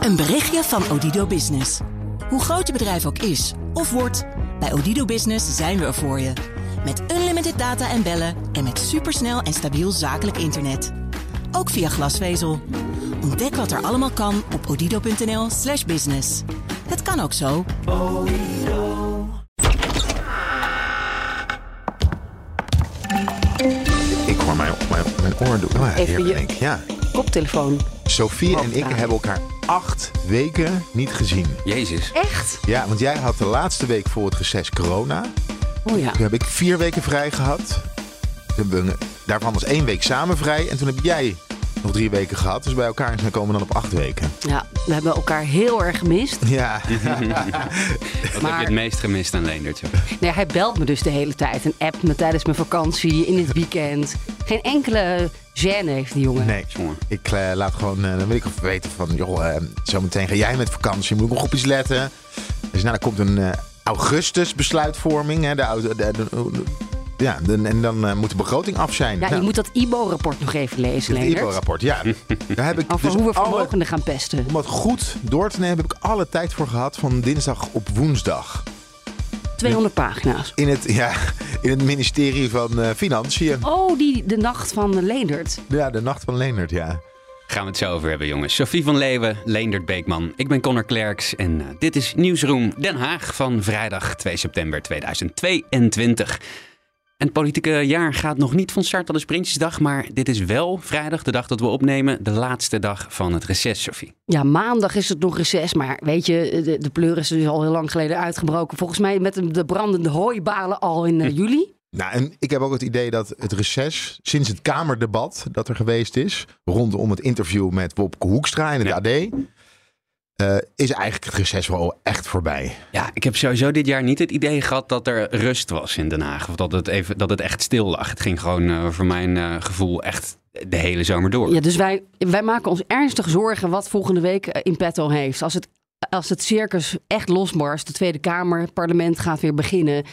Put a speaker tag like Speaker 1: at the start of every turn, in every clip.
Speaker 1: Een berichtje van Odido Business. Hoe groot je bedrijf ook is of wordt, bij Odido Business zijn we er voor je. Met unlimited data en bellen en met supersnel en stabiel zakelijk internet. Ook via glasvezel. Ontdek wat er allemaal kan op odido.nl/slash business. Het kan ook zo.
Speaker 2: Ik hoor mijn, mijn, mijn oor doen. Oh, ja,
Speaker 3: Even je-.
Speaker 2: Ja.
Speaker 3: Koptelefoon.
Speaker 2: Sophie en ik hebben elkaar acht weken niet gezien.
Speaker 4: Jezus.
Speaker 3: Echt?
Speaker 2: Ja, want jij had de laatste week voor het reces corona.
Speaker 3: Oh ja.
Speaker 2: Toen heb ik vier weken vrij gehad. Daarvan was één week samen vrij. En toen heb jij nog drie weken gehad. Dus bij elkaar zijn komen we dan op acht weken.
Speaker 3: Ja, we hebben elkaar heel erg gemist.
Speaker 2: Ja,
Speaker 4: Wat heb
Speaker 3: Maar-
Speaker 4: je het meest gemist aan Leendertje?
Speaker 3: Nee, hij belt me dus de hele tijd en appt me tijdens mijn vakantie, in het weekend. Geen enkele gêne heeft die jongen.
Speaker 2: nee.
Speaker 4: Jongen.
Speaker 2: Ik eh, laat gewoon, eh, dan wil ik weten van, joh, eh, zometeen ga jij met vakantie, moet ik nog op iets letten. Dus nou, dan komt een augustus besluitvorming, hè, de, oude- de, de- de- ja, de- en dan eh, moet de begroting af zijn.
Speaker 3: Ja,
Speaker 2: Nou,
Speaker 3: je moet dat IBO-rapport nog even lezen,
Speaker 2: het
Speaker 3: Leendert.
Speaker 2: IBO-rapport, ja. Daar heb ik
Speaker 3: Over
Speaker 2: dus
Speaker 3: hoe we vermogenden gaan pesten.
Speaker 2: om het goed door te nemen, heb ik alle tijd voor gehad van dinsdag op woensdag.
Speaker 3: 200 pagina's.
Speaker 2: In het, ja, in het ministerie van eh, Financiën.
Speaker 3: Oh, die, de nacht van Leendert.
Speaker 2: Ja, de nacht van Leonard, ja.
Speaker 4: Gaan we het zo over hebben, jongens. Sophie van Leeuwen, Leendert Beekman. Ik ben Connor Klerks en eh, dit is Nieuwsroom Den Haag van vrijdag 2 september 2022. En het politieke jaar gaat nog niet van start, dat is Prinsjesdag. Maar dit is wel vrijdag, de dag dat we opnemen, de laatste dag van het reces, Sophie.
Speaker 3: Ja, maandag is het nog reces, maar weet je, de, de pleur is dus al heel lang geleden uitgebroken. Volgens mij met de- de brandende hooibalen al in eh, juli.
Speaker 2: Nou, en ik heb ook het idee dat het reces, sinds het Kamerdebat dat er geweest is, rondom het interview met Wopke Hoekstra in het
Speaker 4: Ja.
Speaker 2: AD, eh, is eigenlijk het reces wel echt voorbij.
Speaker 4: Ja, ik heb sowieso dit jaar niet het idee gehad dat er rust was in Den Haag. Of dat het, even, dat het echt stil lag. Het ging gewoon eh, voor mijn eh, gevoel echt de hele zomer door.
Speaker 3: Ja, dus wij, wij maken ons ernstig zorgen wat volgende week in petto heeft. Als het, als het circus echt losbarst, de Tweede Kamer, het parlement gaat weer beginnen.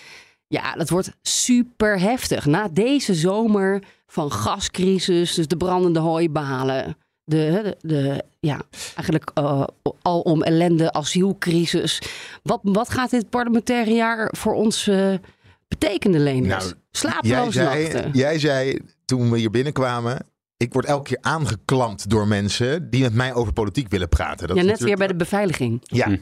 Speaker 3: Ja, dat wordt super heftig. Na deze zomer van gascrisis, dus de brandende hooibalen. De, de, de ja, eigenlijk eh, alom ellende asielcrisis. Wat, wat gaat dit parlementaire jaar voor ons eh, betekenen, Leenders?
Speaker 2: Nou, Jij
Speaker 3: Slapeloze
Speaker 2: zei,
Speaker 3: nachten.
Speaker 2: jij zei toen we hier binnenkwamen, ik word elke keer aangeklampt door mensen die met mij over politiek willen praten. Dat
Speaker 3: ja,
Speaker 2: is
Speaker 3: net weer
Speaker 2: natuurlijk-
Speaker 3: bij de beveiliging.
Speaker 2: Ja,
Speaker 4: Hm.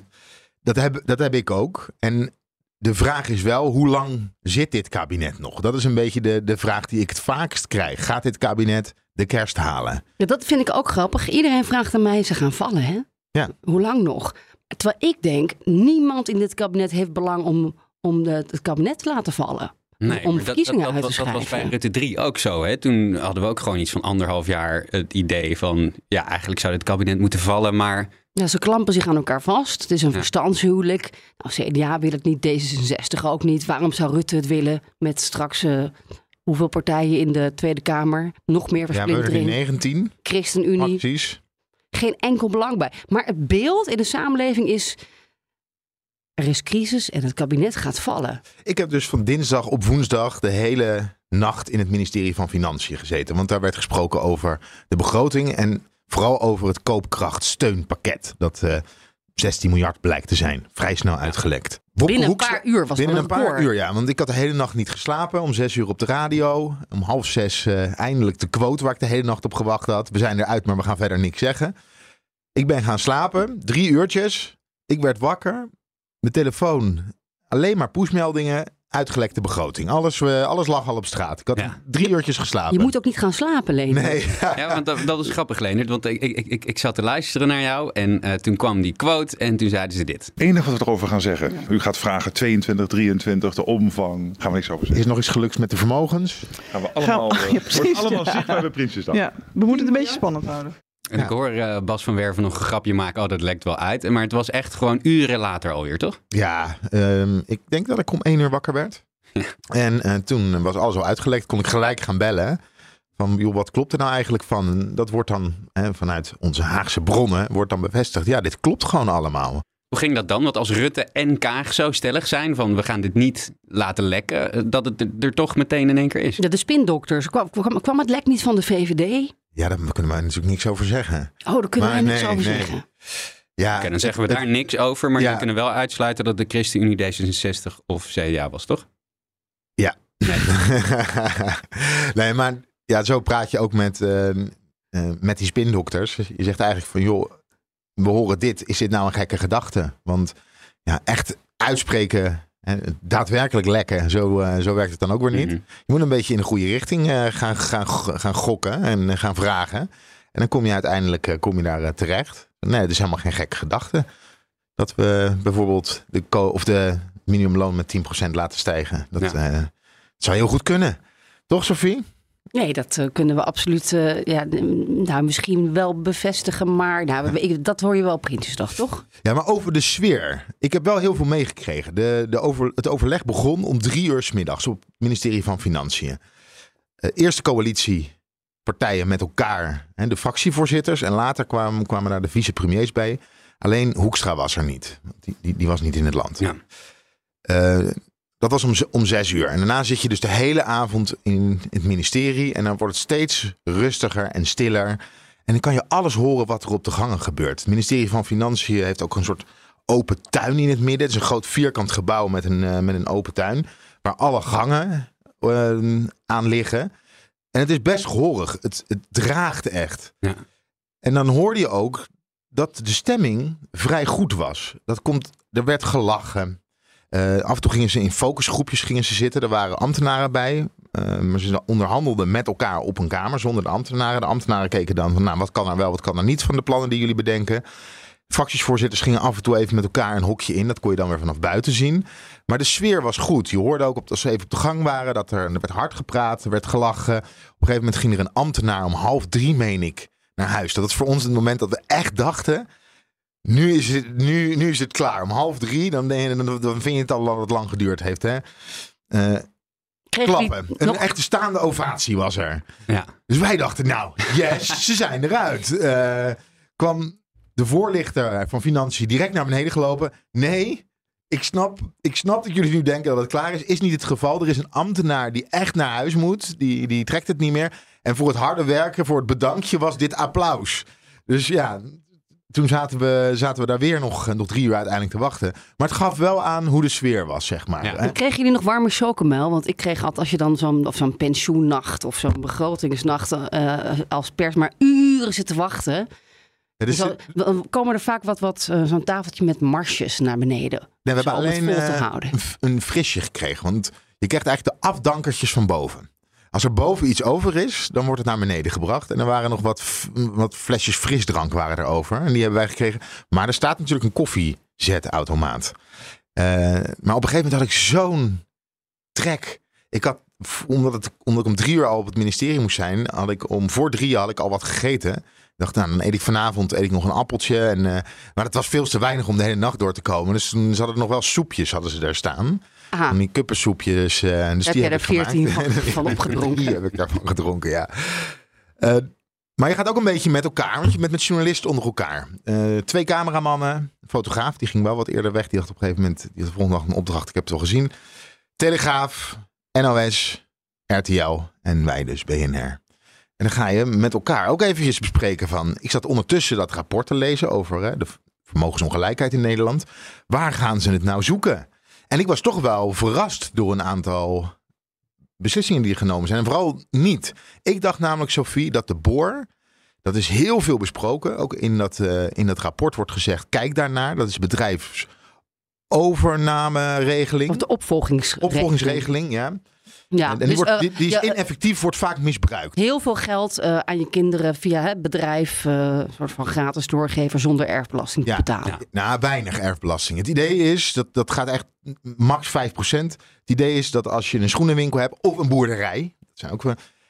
Speaker 2: dat, heb, dat heb ik ook. En de vraag is wel, hoe lang zit dit kabinet nog? Dat is een beetje de, de vraag die ik het vaakst krijg. Gaat dit kabinet de kerst halen?
Speaker 3: Ja, dat vind ik ook grappig. Iedereen vraagt aan mij, ze gaan vallen, hè?
Speaker 2: Ja.
Speaker 3: Hoe lang nog? Terwijl ik denk, niemand in dit kabinet heeft belang om, om de, het kabinet te laten vallen. om
Speaker 4: maar dat-
Speaker 3: verkiezingen
Speaker 4: dat,
Speaker 3: uit
Speaker 4: dat,
Speaker 3: te
Speaker 4: dat was bij
Speaker 3: schrijven.
Speaker 4: Rutte 3 ook zo. Hè? Toen hadden we ook gewoon iets van anderhalf jaar het idee van... ja, eigenlijk zou dit kabinet moeten vallen, maar...
Speaker 3: Ja, ze klampen zich aan elkaar vast. Het is een verstandshuwelijk. Nou, CDA wil het niet, D66 ook niet. Waarom zou Rutte het willen met straks eh, hoeveel partijen in de Tweede Kamer? Nog meer
Speaker 2: Ja, er
Speaker 3: versplintering.
Speaker 2: 19
Speaker 3: ChristenUnie.
Speaker 2: acties.
Speaker 3: Geen enkel belang bij. Maar het beeld in de samenleving is... Er is crisis en het kabinet gaat vallen.
Speaker 2: Ik heb dus van dinsdag op woensdag de hele nacht in het ministerie van Financiën gezeten. Want daar werd gesproken over de begroting en vooral over het koopkrachtsteunpakket. Dat eh 16 miljard blijkt te zijn. Vrij snel uitgelekt.
Speaker 3: Binnen een paar uur was
Speaker 2: Binnen een paar uur, ja. Want ik had de hele nacht niet geslapen. Om zes uur op de radio. Om half zes eh, eindelijk de quote waar ik de hele nacht op gewacht had. We zijn eruit, maar we gaan verder niks zeggen. Ik ben gaan slapen. Drie uurtjes. Ik werd wakker. Mijn telefoon. Alleen maar pushmeldingen. Uitgelekte begroting. Alles, eh, alles lag al op straat. Ik had
Speaker 4: Ja.
Speaker 2: drie uurtjes geslapen.
Speaker 3: Je moet ook niet gaan slapen, Leen.
Speaker 2: Nee,
Speaker 4: Ja, want dat, dat is grappig, Leonard. Want ik, ik, ik, ik zat te luisteren naar jou en eh, toen kwam die quote en toen zeiden ze dit.
Speaker 5: Het enige wat we erover gaan zeggen. U gaat vragen 22, 23, de omvang. Gaan we niks over zeggen.
Speaker 2: is nog iets gelukt met de vermogens.
Speaker 5: Gaan we allemaal,
Speaker 6: Gaan we-
Speaker 5: eh,
Speaker 6: ja, precies,
Speaker 5: wordt allemaal
Speaker 6: ja.
Speaker 5: zichtbaar bij Prinsjesdag.
Speaker 6: Ja, we moeten het een beetje spannend houden.
Speaker 4: En ik hoor eh, Bas van Werven nog een grapje maken. Oh, dat lekt wel uit. Maar het was echt gewoon uren later alweer, toch?
Speaker 2: Ja, ehm, ik denk dat ik om één uur wakker werd. En eh, toen was alles al uitgelekt. Kon ik gelijk gaan bellen. Van, joh, wat klopt er nou eigenlijk van? Dat wordt dan hè, vanuit onze Haagse bronnen wordt dan bevestigd. Ja, dit klopt gewoon allemaal.
Speaker 4: Hoe ging dat dan? Want als Rutte en Kaag zo stellig zijn van we gaan dit niet laten lekken, eh, dat het er- er toch meteen in één keer is.
Speaker 3: Ja, de spindokters. Kwam, kwam, kwam het lek niet van de VVD?
Speaker 2: Ja, daar kunnen we natuurlijk niks over zeggen.
Speaker 3: Oh, daar kunnen
Speaker 2: Maar
Speaker 3: wij niks
Speaker 2: nee,
Speaker 3: over
Speaker 2: nee.
Speaker 3: zeggen.
Speaker 2: Ja,
Speaker 4: Oké, dan zeggen we
Speaker 2: het-
Speaker 4: daar niks over, maar
Speaker 2: Ja.
Speaker 4: je kunnen wel uitsluiten dat de ChristenUnie D66 of CDA was, toch?
Speaker 2: nee, maar ja, zo praat je ook met, eh, eh, met die spindokters. Je zegt eigenlijk van, joh, we horen dit. Is dit nou een gekke gedachte? Want ja, echt uitspreken, daadwerkelijk lekken, zo, eh, zo werkt het dan ook weer niet.
Speaker 4: Mhm.
Speaker 2: Je moet een beetje in de goede richting eh, gaan, gaan, gaan gokken en eh, gaan vragen. En dan kom je uiteindelijk kom je daar terecht. Nee, het is helemaal geen gekke gedachte. Dat we bijvoorbeeld de, of de minimumloon met 10% laten stijgen. Dat
Speaker 4: Ja.
Speaker 2: het zou heel goed kunnen. Toch, Sophie?
Speaker 3: Nee, dat eh, kunnen we absoluut, eh, ja, n- nou, misschien wel bevestigen, maar nou, ik- dat hoor je wel op Prinsjesdag, toch?
Speaker 2: Ja, maar over de sfeer. Ik heb wel heel veel meegekregen. De, de over, het overleg begon om drie uur 's middags op het ministerie van Financiën. Eh, eerste coalitiepartijen met elkaar, hè, de fractievoorzitters. En later kwamen, kwamen daar de vicepremiers bij. Alleen Hoekstra was er niet. Die, die, die was niet in het land.
Speaker 4: Ja.
Speaker 2: Dat was om, zes uur. En daarna zit je dus de hele avond in het ministerie. En dan wordt het steeds rustiger en stiller. En dan kan je alles horen wat er op de gangen gebeurt. Het ministerie van Financiën heeft ook een soort open tuin in het midden. Het is een groot vierkant gebouw met een, eh, met een open tuin. Waar alle gangen eh, aan liggen. En het is best gehoorig. Het, het draagt echt.
Speaker 4: Ja.
Speaker 2: En dan hoorde je ook dat de stemming vrij goed was. Dat komt, er werd gelachen. Eh, af en toe gingen ze in focusgroepjes gingen ze zitten. Er waren ambtenaren bij. Eh, maar ze onderhandelden met elkaar op een kamer zonder de ambtenaren. De ambtenaren keken dan van nou, wat kan er wel, wat kan er niet van de plannen die jullie bedenken. Fractiesvoorzitters gingen af en toe even met elkaar een hokje in. Dat kon je dan weer vanaf buiten zien. Maar de sfeer was goed. Je hoorde ook op, als ze even op de gang waren dat er, er werd hard gepraat, er werd gelachen. Op een gegeven moment ging er een ambtenaar om half drie, meen ik, naar huis. Dat was voor ons het moment dat we echt dachten. Nu is het, nu, nu is het klaar. Om half drie, dan, dan, dan vind je het al dat het lang geduurd heeft. Hè? Eh, klappen. Een
Speaker 3: nog-
Speaker 2: echte staande ovatie was er.
Speaker 4: Ja.
Speaker 2: Dus wij dachten, nou, yes, ze zijn eruit. Eh, kwam de voorlichter van Financiën direct naar beneden gelopen. Nee, ik snap, ik snap dat jullie nu denken dat het klaar is. Is niet het geval. Er is een ambtenaar die echt naar huis moet. Die, die trekt het niet meer. En voor het harde werken, voor het bedankje was dit applaus. Dus ja, toen zaten we, zaten we daar weer nog, nog drie uur uiteindelijk te wachten. Maar het gaf wel aan hoe de sfeer was, zeg maar.
Speaker 4: Ja.
Speaker 2: hè?
Speaker 3: Kregen jullie nog warme chocomel? Want ik kreeg altijd, als je dan zo'n of zo'n pensioennacht of zo'n begrotingsnacht eh, als pers maar uren zit te wachten. Dan dan komen er vaak wat, wat eh, zo'n tafeltje met marsjes naar beneden.
Speaker 2: Nee, we hebben alleen
Speaker 3: vol te
Speaker 2: eh,
Speaker 3: houden.
Speaker 2: een, f- een frisje gekregen. Want je krijgt eigenlijk de afdankertjes van boven. Als er boven iets over is, dan wordt het naar beneden gebracht. En er waren nog wat, wat flesjes frisdrank waren er over. En die hebben wij gekregen. Maar er staat natuurlijk een koffiezetautomaat. Eh, maar op een gegeven moment had ik zo'n trek. Ik had, omdat, het, omdat ik om drie uur al op het ministerie moest zijn, had ik om voor drie had ik al wat gegeten. Ik dacht, nou, dan eet ik vanavond eet ik nog een appeltje. En, eh, maar het was veel te weinig om de hele nacht door te komen. Dus toen hadden er nog wel soepjes hadden ze daar staan.
Speaker 3: Aha.
Speaker 2: Van die kuppensoepjes. en dus
Speaker 3: Heb
Speaker 2: die
Speaker 3: jij
Speaker 2: heb
Speaker 3: er. 14 van- van opgedronken?
Speaker 2: Die heb ik daarvan gedronken, ja. Eh, maar je gaat ook een beetje met elkaar, want je bent met journalisten onder elkaar. Twee cameramannen, een fotograaf, die ging wel wat eerder weg. Die had op een gegeven moment, die had de volgende dag een opdracht, ik heb het al gezien. Telegraaf, NOS, RTL en wij dus, BNR. En dan ga je met elkaar ook eventjes bespreken van... Ik zat ondertussen dat rapport te lezen over hè, de vermogensongelijkheid in Nederland. Waar gaan ze het nou zoeken? En ik was toch wel verrast door een aantal beslissingen die genomen zijn. En vooral niet. Ik dacht namelijk, Sophie, dat de boor... Dat is heel veel besproken. Ook in dat, eh, in dat rapport wordt gezegd, kijk daarnaar. Dat is bedrijfsovernameregeling.
Speaker 3: Of de opvolgingsregeling.
Speaker 2: Opvolgingsregeling, ja.
Speaker 3: Ja,
Speaker 2: en die,
Speaker 3: dus,
Speaker 2: wordt,
Speaker 3: eh,
Speaker 2: die, die is
Speaker 3: ja, eh,
Speaker 2: ineffectief, wordt vaak misbruikt.
Speaker 3: heel veel geld eh, aan je kinderen via het bedrijf, een soort van gratis doorgeven zonder erfbelasting te
Speaker 2: Ja.
Speaker 3: betalen.
Speaker 4: Ja.
Speaker 2: Nou, weinig erfbelasting. Het idee is, dat, dat gaat echt max 5%. Het idee is dat als je een schoenenwinkel hebt of een boerderij, dat zijn ook,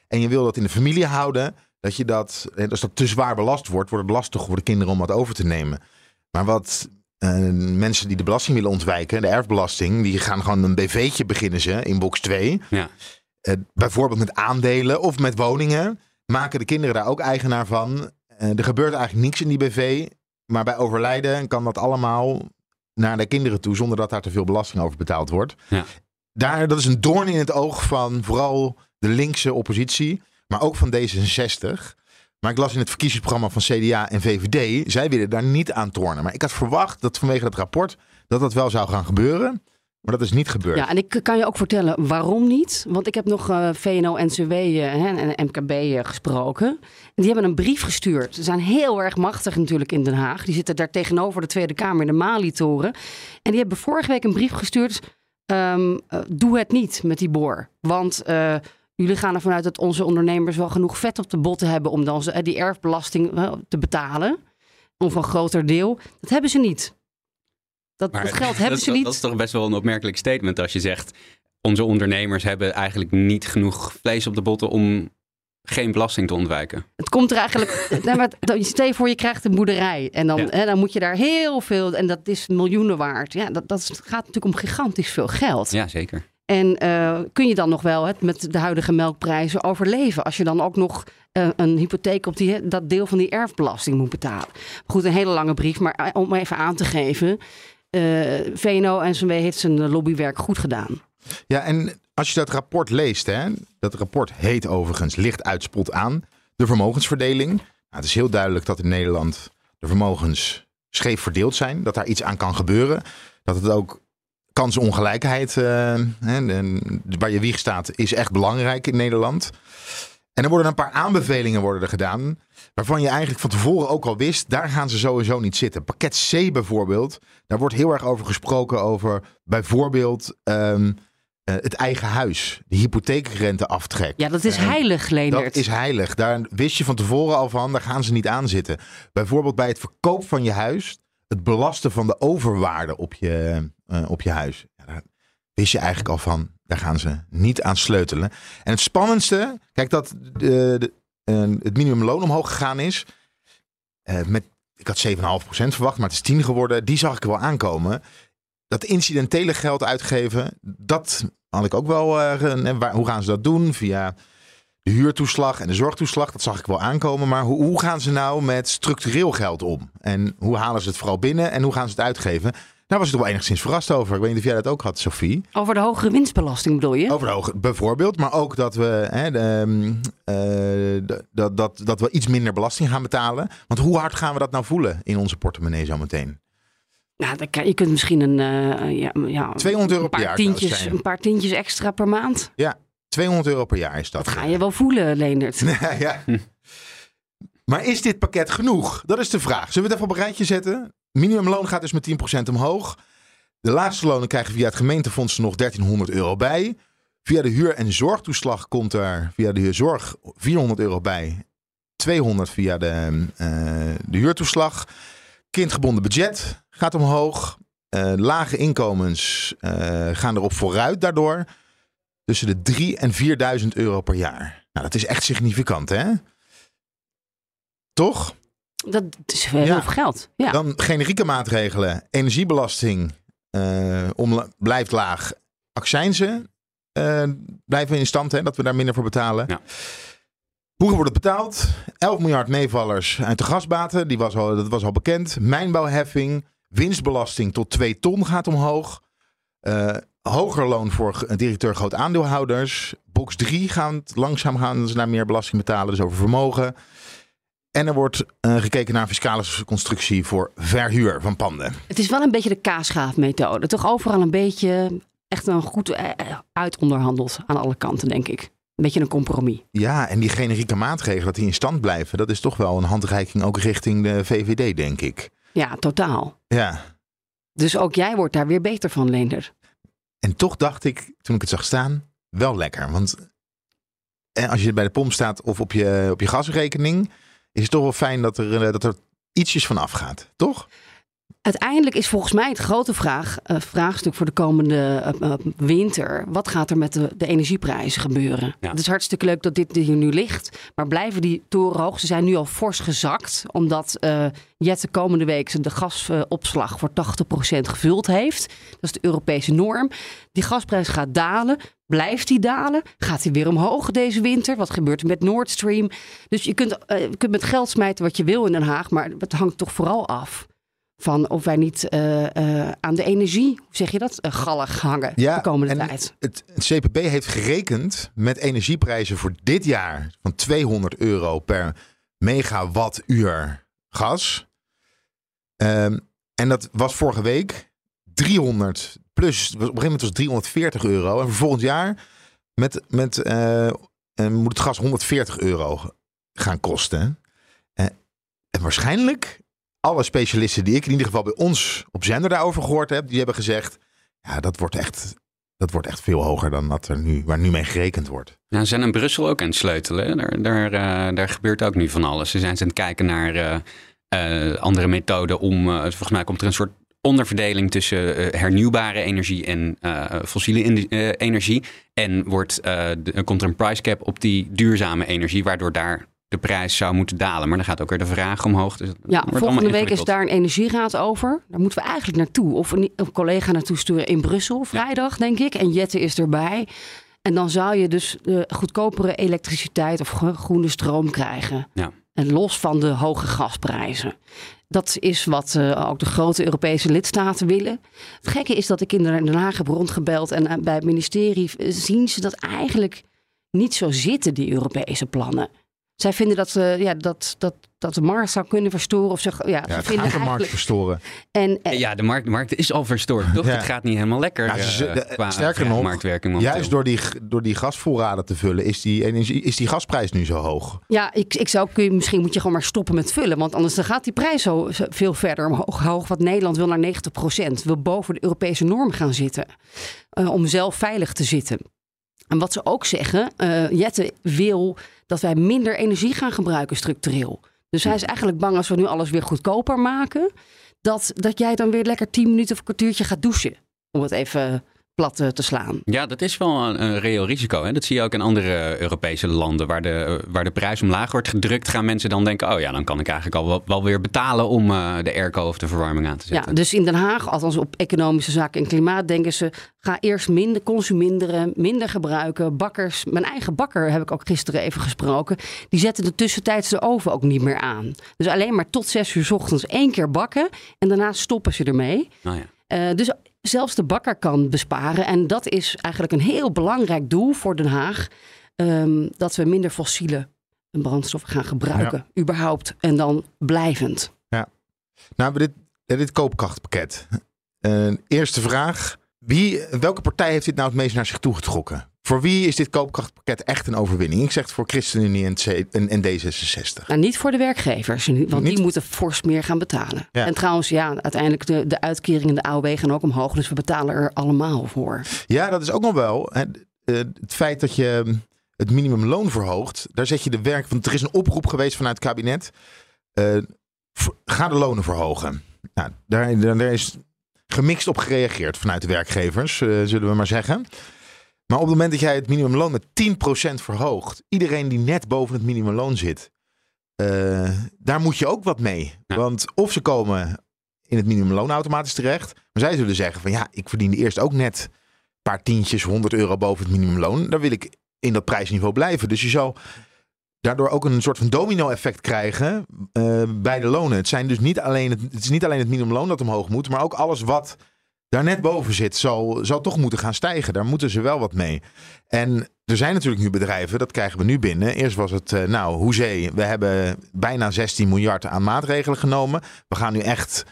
Speaker 2: en je wil dat in de familie houden, dat je dat, als dat te zwaar belast wordt, wordt het lastig voor de kinderen om dat over te nemen. Maar wat eh, mensen die de belasting willen ontwijken, de erfbelasting, die gaan gewoon een BV'tje beginnen ze in box 2.
Speaker 4: Ja.
Speaker 2: Eh, bijvoorbeeld met aandelen of met woningen, maken de kinderen daar ook eigenaar van. Eh, er gebeurt eigenlijk niks in die BV, maar bij overlijden kan dat allemaal naar de kinderen toe zonder dat daar te veel belasting over betaald wordt.
Speaker 4: Ja.
Speaker 2: Daar, dat is een doorn in het oog van vooral de linkse oppositie, maar ook van D66. Maar ik las in het verkiezingsprogramma van CDA en VVD, zij willen daar niet aan tornen. Maar ik had verwacht dat vanwege dat rapport dat dat wel zou gaan gebeuren. Maar dat is niet gebeurd.
Speaker 3: Ja, en ik kan je ook vertellen waarom niet. Want ik heb nog eh, VNO-NCW eh, en MKB eh, gesproken. En die hebben een brief gestuurd. Ze zijn heel erg machtig natuurlijk in Den Haag. Die zitten daar tegenover de Tweede Kamer in de Mali-toren. En die hebben vorige week een brief gestuurd. ehm, eh, doe het niet met die boor. Want jullie gaan ervan uit dat onze ondernemers wel genoeg vet op de botten hebben... om dan eh, die erfbelasting eh, te betalen. Of een groter deel. Dat hebben ze niet. Dat,
Speaker 4: Maar
Speaker 3: dat geld hebben
Speaker 4: dat,
Speaker 3: ze niet.
Speaker 4: Dat is toch best wel een opmerkelijk statement als je zegt... onze ondernemers hebben eigenlijk niet genoeg vlees op de botten om geen belasting te ontwijken.
Speaker 3: Het komt er eigenlijk. nee, maar stel je voor, je krijgt een boerderij. En dan,
Speaker 4: Ja.
Speaker 3: hè, dan moet je daar heel veel. En dat is miljoenen waard. Ja, dat, dat gaat natuurlijk om gigantisch veel geld.
Speaker 4: Ja, zeker.
Speaker 3: En eh, kun je dan nog wel met de huidige melkprijzen overleven? Als je dan ook nog eh, een hypotheek op die, dat deel van die erfbelasting moet betalen. Goed, een hele lange brief. Maar eh, om even aan te geven. eh VNO en CW heeft zijn lobbywerk goed gedaan.
Speaker 2: Ja, en als je dat rapport leest, hè, dat rapport heet overigens licht uitspot aan de vermogensverdeling. Nou, het is heel duidelijk dat in Nederland de vermogens scheef verdeeld zijn, dat daar iets aan kan gebeuren, dat het ook kansenongelijkheid, eh, waar je wieg staat, is echt belangrijk in Nederland. En er worden een paar aanbevelingen worden er gedaan, waarvan je eigenlijk van tevoren ook al wist, daar gaan ze sowieso niet zitten. Pakket C bijvoorbeeld, daar wordt heel erg over gesproken over bijvoorbeeld ehm, eh, het eigen huis, de hypotheekrenteaftrek.
Speaker 3: Ja, dat is
Speaker 2: Eh,
Speaker 3: heilig, Leendert.
Speaker 2: Dat is heilig. Daar wist je van tevoren al van, daar gaan ze niet aan zitten. Bijvoorbeeld bij het verkoop van je huis, het belasten van de overwaarde op je, eh, op je huis. Ja, daar wist je eigenlijk al van, daar gaan ze niet aan sleutelen. En het spannendste, kijk dat de, de, eh, het minimumloon omhoog gegaan is. eh, met, ik had 7,5% verwacht, maar het is 10 geworden. Die zag ik wel aankomen. Dat incidentele geld uitgeven, dat had ik ook wel. eh, hoe gaan ze dat doen? Via de huurtoeslag en de zorgtoeslag, dat zag ik wel aankomen. Maar hoe, hoe gaan ze nou met structureel geld om? En hoe halen ze het vooral binnen en hoe gaan ze het uitgeven? Daar was ik toch wel enigszins verrast over. Ik weet niet of jij dat ook had, Sophie.
Speaker 3: Over de hogere winstbelasting bedoel je?
Speaker 2: Over de hoge, bijvoorbeeld, maar ook dat we, hè, de, ehm, eh, dat, dat, dat we iets minder belasting gaan betalen. Want hoe hard gaan we dat nou voelen in onze portemonnee zometeen?
Speaker 3: Nou, je kunt misschien een, eh, ja, ja,
Speaker 2: 200 euro
Speaker 3: een
Speaker 2: per
Speaker 3: paar
Speaker 2: jaar zou het
Speaker 3: tientjes, een paar tientjes extra per maand.
Speaker 2: 200 euro per jaar is dat.
Speaker 3: Dat ga je wel voelen, Leendert.
Speaker 2: ja. Maar is dit pakket genoeg? Dat is de vraag. Zullen we het even op een rijtje zetten? Minimumloon gaat dus met 10% omhoog. De laagste lonen krijgen via het gemeentefonds nog 1300 euro bij. Via de huur- en zorgtoeslag komt er via de zorg 400 euro bij. 200 via de, eh, de huurtoeslag. Kindgebonden budget gaat omhoog. Eh, lage inkomens eh, gaan erop vooruit daardoor. Tussen de 3 en 4000 euro per jaar. Nou, dat is echt significant, hè? Toch?
Speaker 3: Dat is heel
Speaker 2: Ja.
Speaker 3: veel geld. Ja.
Speaker 2: Dan generieke maatregelen. Energiebelasting eh, blijft laag. Accijnzen eh, blijven in stand, hè, dat we daar minder voor betalen.
Speaker 4: Ja.
Speaker 2: Hoe wordt het betaald? 11 miljard meevallers uit de gasbaten, die was al, dat was al bekend. Mijnbouwheffing, winstbelasting tot 2 ton gaat omhoog. Eh, hoger loon voor directeur groot aandeelhouders. Box 3 gaan langzaam gaan ze naar meer belasting betalen, dus over vermogen. En er wordt eh, gekeken naar fiscale constructie voor verhuur van panden.
Speaker 3: Het is wel een beetje de kaasschaafmethode. Toch overal een beetje echt een goed eh, eh, uitonderhandeld aan alle kanten, denk ik. Een beetje een compromis.
Speaker 2: Ja, en die generieke maatregelen, dat die in stand blijven, dat is toch wel een handreiking ook richting de VVD, denk ik.
Speaker 3: Ja, totaal.
Speaker 2: Ja.
Speaker 3: Dus ook jij wordt daar weer beter van, Leender.
Speaker 2: En toch dacht ik, toen ik het zag staan, wel lekker. Want als je bij de pomp staat of op je, op je gasrekening, is het toch wel fijn dat er, eh, dat er ietsjes van afgaat, toch?
Speaker 3: Uiteindelijk is volgens mij het grote vraag, eh, vraagstuk voor de komende eh, eh, winter. Wat gaat er met de, de energieprijzen gebeuren?
Speaker 4: Ja.
Speaker 3: Het is hartstikke leuk dat dit hier nu ligt. Maar blijven die torenhoog? Ze zijn nu al fors gezakt. Omdat eh Jet de komende week de gasopslag voor 80% gevuld heeft. Dat is de Europese norm. Die gasprijs gaat dalen. Blijft die dalen? Gaat die weer omhoog deze winter? Wat gebeurt er met Nord Stream? Dus je kunt, je kunt met geld smijten wat je wil in Den Haag. Maar het hangt toch vooral af van of wij niet eh, eh, aan de energie, hoe zeg je dat, uh, gallig hangen de komende
Speaker 2: en
Speaker 3: tijd.
Speaker 2: Het, het CPB heeft gerekend met energieprijzen voor dit jaar van 200 euro per megawattuur gas. Ehm, en dat was vorige week 300 plus. Op een gegeven moment was het 340 euro. En voor volgend jaar met, met, moet het gas 140 euro gaan kosten. En waarschijnlijk alle specialisten die ik in ieder geval bij ons op zender daarover gehoord heb, die hebben gezegd, ja, dat wordt echt, dat wordt echt veel hoger dan dat er nu, waar nu mee gerekend wordt.
Speaker 4: Ja, ze zijn in Brussel ook aan het sleutelen. Daar, daar, eh, daar gebeurt ook nu van alles. Ze zijn aan het kijken naar eh, eh, andere methoden om, volgens mij komt er een soort onderverdeling tussen hernieuwbare energie en fossiele energie. En wordt, de- komt er een price cap op die duurzame energie, waardoor daar de prijs zou moeten dalen. Maar dan gaat ook weer de vraag omhoog. Dus
Speaker 3: Ja, volgende week is daar een energieraad over. Daar moeten we eigenlijk naartoe. Of een, een collega naartoe sturen in Brussel vrijdag, denk ik. En Jette is erbij. En dan zou je dus goedkopere elektriciteit of gro- groene stroom krijgen.
Speaker 4: Ja.
Speaker 3: En los van de hoge gasprijzen. Dat is wat eh, ook de grote Europese lidstaten willen. Het gekke is dat ik in Den Haag heb rondgebeld. En eh, bij het ministerie eh, zien ze dat eigenlijk niet zo zitten, die Europese plannen. Zij vinden dat, eh, ja, dat, dat, dat de markt zou kunnen verstoren. Of ze, ja,
Speaker 2: Ja,
Speaker 3: ze
Speaker 2: het
Speaker 3: vinden
Speaker 2: gaat de markt verstoren.
Speaker 3: En, en-
Speaker 4: Ja, de markt, de markt is al verstoord, toch?
Speaker 2: Ja.
Speaker 4: Het gaat niet helemaal lekker
Speaker 2: Ja, ze-
Speaker 4: eh,
Speaker 2: de-
Speaker 4: qua
Speaker 2: sterker nog,
Speaker 4: marktwerking.
Speaker 2: Juist door die, door die gasvoorraden te vullen, is die, energie, is die gasprijs nu zo hoog.
Speaker 3: ja, ik, ik zou, kun je, misschien moet je gewoon maar stoppen met vullen. Want anders dan gaat die prijs zo, zo veel verder omhoog. Hoog, wat Nederland wil naar 90 procent. Wil boven de Europese norm gaan zitten. eh, om zelf veilig te zitten. En wat ze ook zeggen, eh, Jette wil dat wij minder energie gaan gebruiken structureel. Dus hij is eigenlijk bang als we nu alles weer goedkoper maken. Dat, dat jij dan weer lekker 10 minuten of een kwartiertje gaat douchen. Om het even plat eh, te slaan.
Speaker 4: Ja, dat is wel een, een reëel risico. Hè? Dat zie je ook in andere Europese landen. Waar de, waar de prijs omlaag wordt gedrukt, gaan mensen dan denken... oh ja, dan kan ik eigenlijk al wel, wel weer betalen om eh, de airco of de verwarming aan te
Speaker 3: Ja,
Speaker 4: zetten.
Speaker 3: dus in Den Haag, althans op economische zaken en klimaat, denken ze: ga eerst minder consumeren, minder gebruiken. Bakkers, mijn eigen bakker heb ik ook gisteren even gesproken. Die zetten de tussentijds de oven ook niet meer aan. Dus alleen maar tot zes uur 's ochtends één keer bakken en daarna stoppen ze ermee.
Speaker 4: Nou ja.
Speaker 3: Eh, dus zelfs de bakker kan besparen. En dat is eigenlijk een heel belangrijk doel voor Den Haag. ehm, dat we minder fossiele brandstoffen gaan gebruiken, überhaupt. En dan blijvend.
Speaker 2: Nou, bij dit, dit koopkrachtpakket. Eh, eerste vraag. Wie, welke partij heeft dit nou het meest naar zich toe getrokken? Voor wie is dit koopkrachtpakket echt een overwinning? Ik zeg het voor ChristenUnie en, C- en, en D66.
Speaker 3: Nou, niet voor de werkgevers, want
Speaker 2: Niet?
Speaker 3: die moeten fors meer gaan betalen.
Speaker 2: Ja.
Speaker 3: En trouwens, ja, uiteindelijk de, de uitkeringen en de AOW gaan ook omhoog. Dus we betalen er allemaal voor.
Speaker 2: Ja, dat is ook nog wel. Hè, eh, het feit dat je hm, het minimumloon verhoogt, daar zet je de werk. Want er is een oproep geweest vanuit het kabinet. eh, ga de lonen verhogen. Nou, daar, daar, daar is gemixt op gereageerd vanuit de werkgevers, eh, zullen we maar zeggen. Maar op het moment dat jij het minimumloon met 10% verhoogt, iedereen die net boven het minimumloon zit, eh, daar moet je ook wat mee.
Speaker 4: Ja.
Speaker 2: Want of ze komen in het minimumloon automatisch terecht, maar zij zullen zeggen van ja, ik verdiende eerst ook net paar tientjes, 100 euro boven het minimumloon. Dan wil ik in dat prijsniveau blijven. Dus je zou daardoor ook een soort van domino-effect krijgen eh, bij de lonen. Het, zijn dus niet alleen het, het is niet alleen het minimumloon dat omhoog moet, maar ook alles wat daar net boven zit, zal, zal toch moeten gaan stijgen. Daar moeten ze wel wat mee. En er zijn natuurlijk nu bedrijven, dat krijgen we nu binnen. Eerst was het, eh, nou, hoezee, we hebben bijna 16 miljard aan maatregelen genomen. We gaan nu echt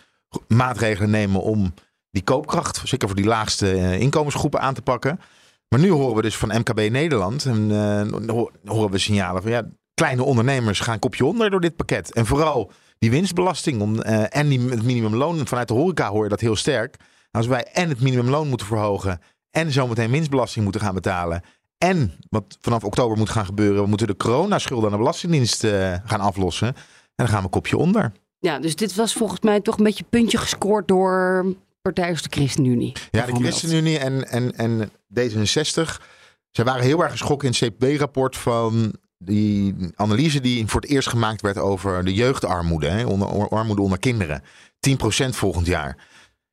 Speaker 2: maatregelen nemen om die koopkracht, zeker voor die laagste eh, inkomensgroepen aan te pakken. Maar nu horen we dus van MKB Nederland en eh, ho- horen we signalen van ja, kleine ondernemers gaan kopje onder door dit pakket. En vooral die winstbelasting om, en die, het minimumloon vanuit de horeca hoor je dat heel sterk. Als wij en het minimumloon moeten verhogen en zometeen winstbelasting moeten gaan betalen. En wat vanaf oktober moet gaan gebeuren, we moeten de coronaschulden aan de Belastingdienst eh, gaan aflossen. En dan gaan we kopje onder.
Speaker 3: Ja, dus dit was volgens mij toch een beetje puntje gescoord door partij als de ChristenUnie.
Speaker 2: Ja, de. ChristenUnie en, en, en D66. Zij waren heel erg geschrokken in het CPB-rapport van die analyse die voor het eerst gemaakt werd over de jeugdarmoede. Hè, onder, armoede onder kinderen. 10% volgend jaar.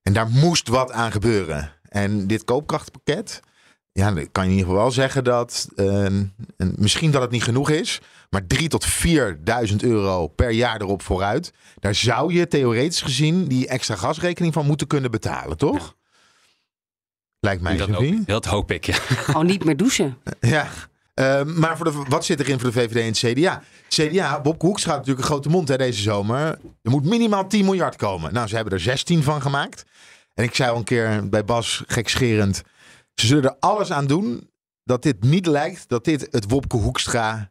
Speaker 2: En daar moest wat aan gebeuren. En dit koopkrachtpakket, ja, dan kan je in ieder geval wel zeggen dat eh, en misschien dat het niet genoeg is, maar 3 tot 4.000 euro per jaar erop vooruit. Daar zou je theoretisch gezien die extra gasrekening van moeten kunnen betalen, toch? Lijkt mij,
Speaker 4: dat, hoop, dat hoop ik, ja.
Speaker 3: Gewoon niet meer douchen.
Speaker 2: Ja. Uh, maar voor de, wat zit erin voor de VVD en het CDA? CDA, Bob Hoeks gaat natuurlijk een grote mond deze zomer. Er moet minimaal 10 miljard komen. Nou, ze hebben er 16 van gemaakt. En ik zei al een keer bij Bas, gekscherend... ze zullen er alles aan doen dat dit niet lijkt dat dit het Wopke Hoekstra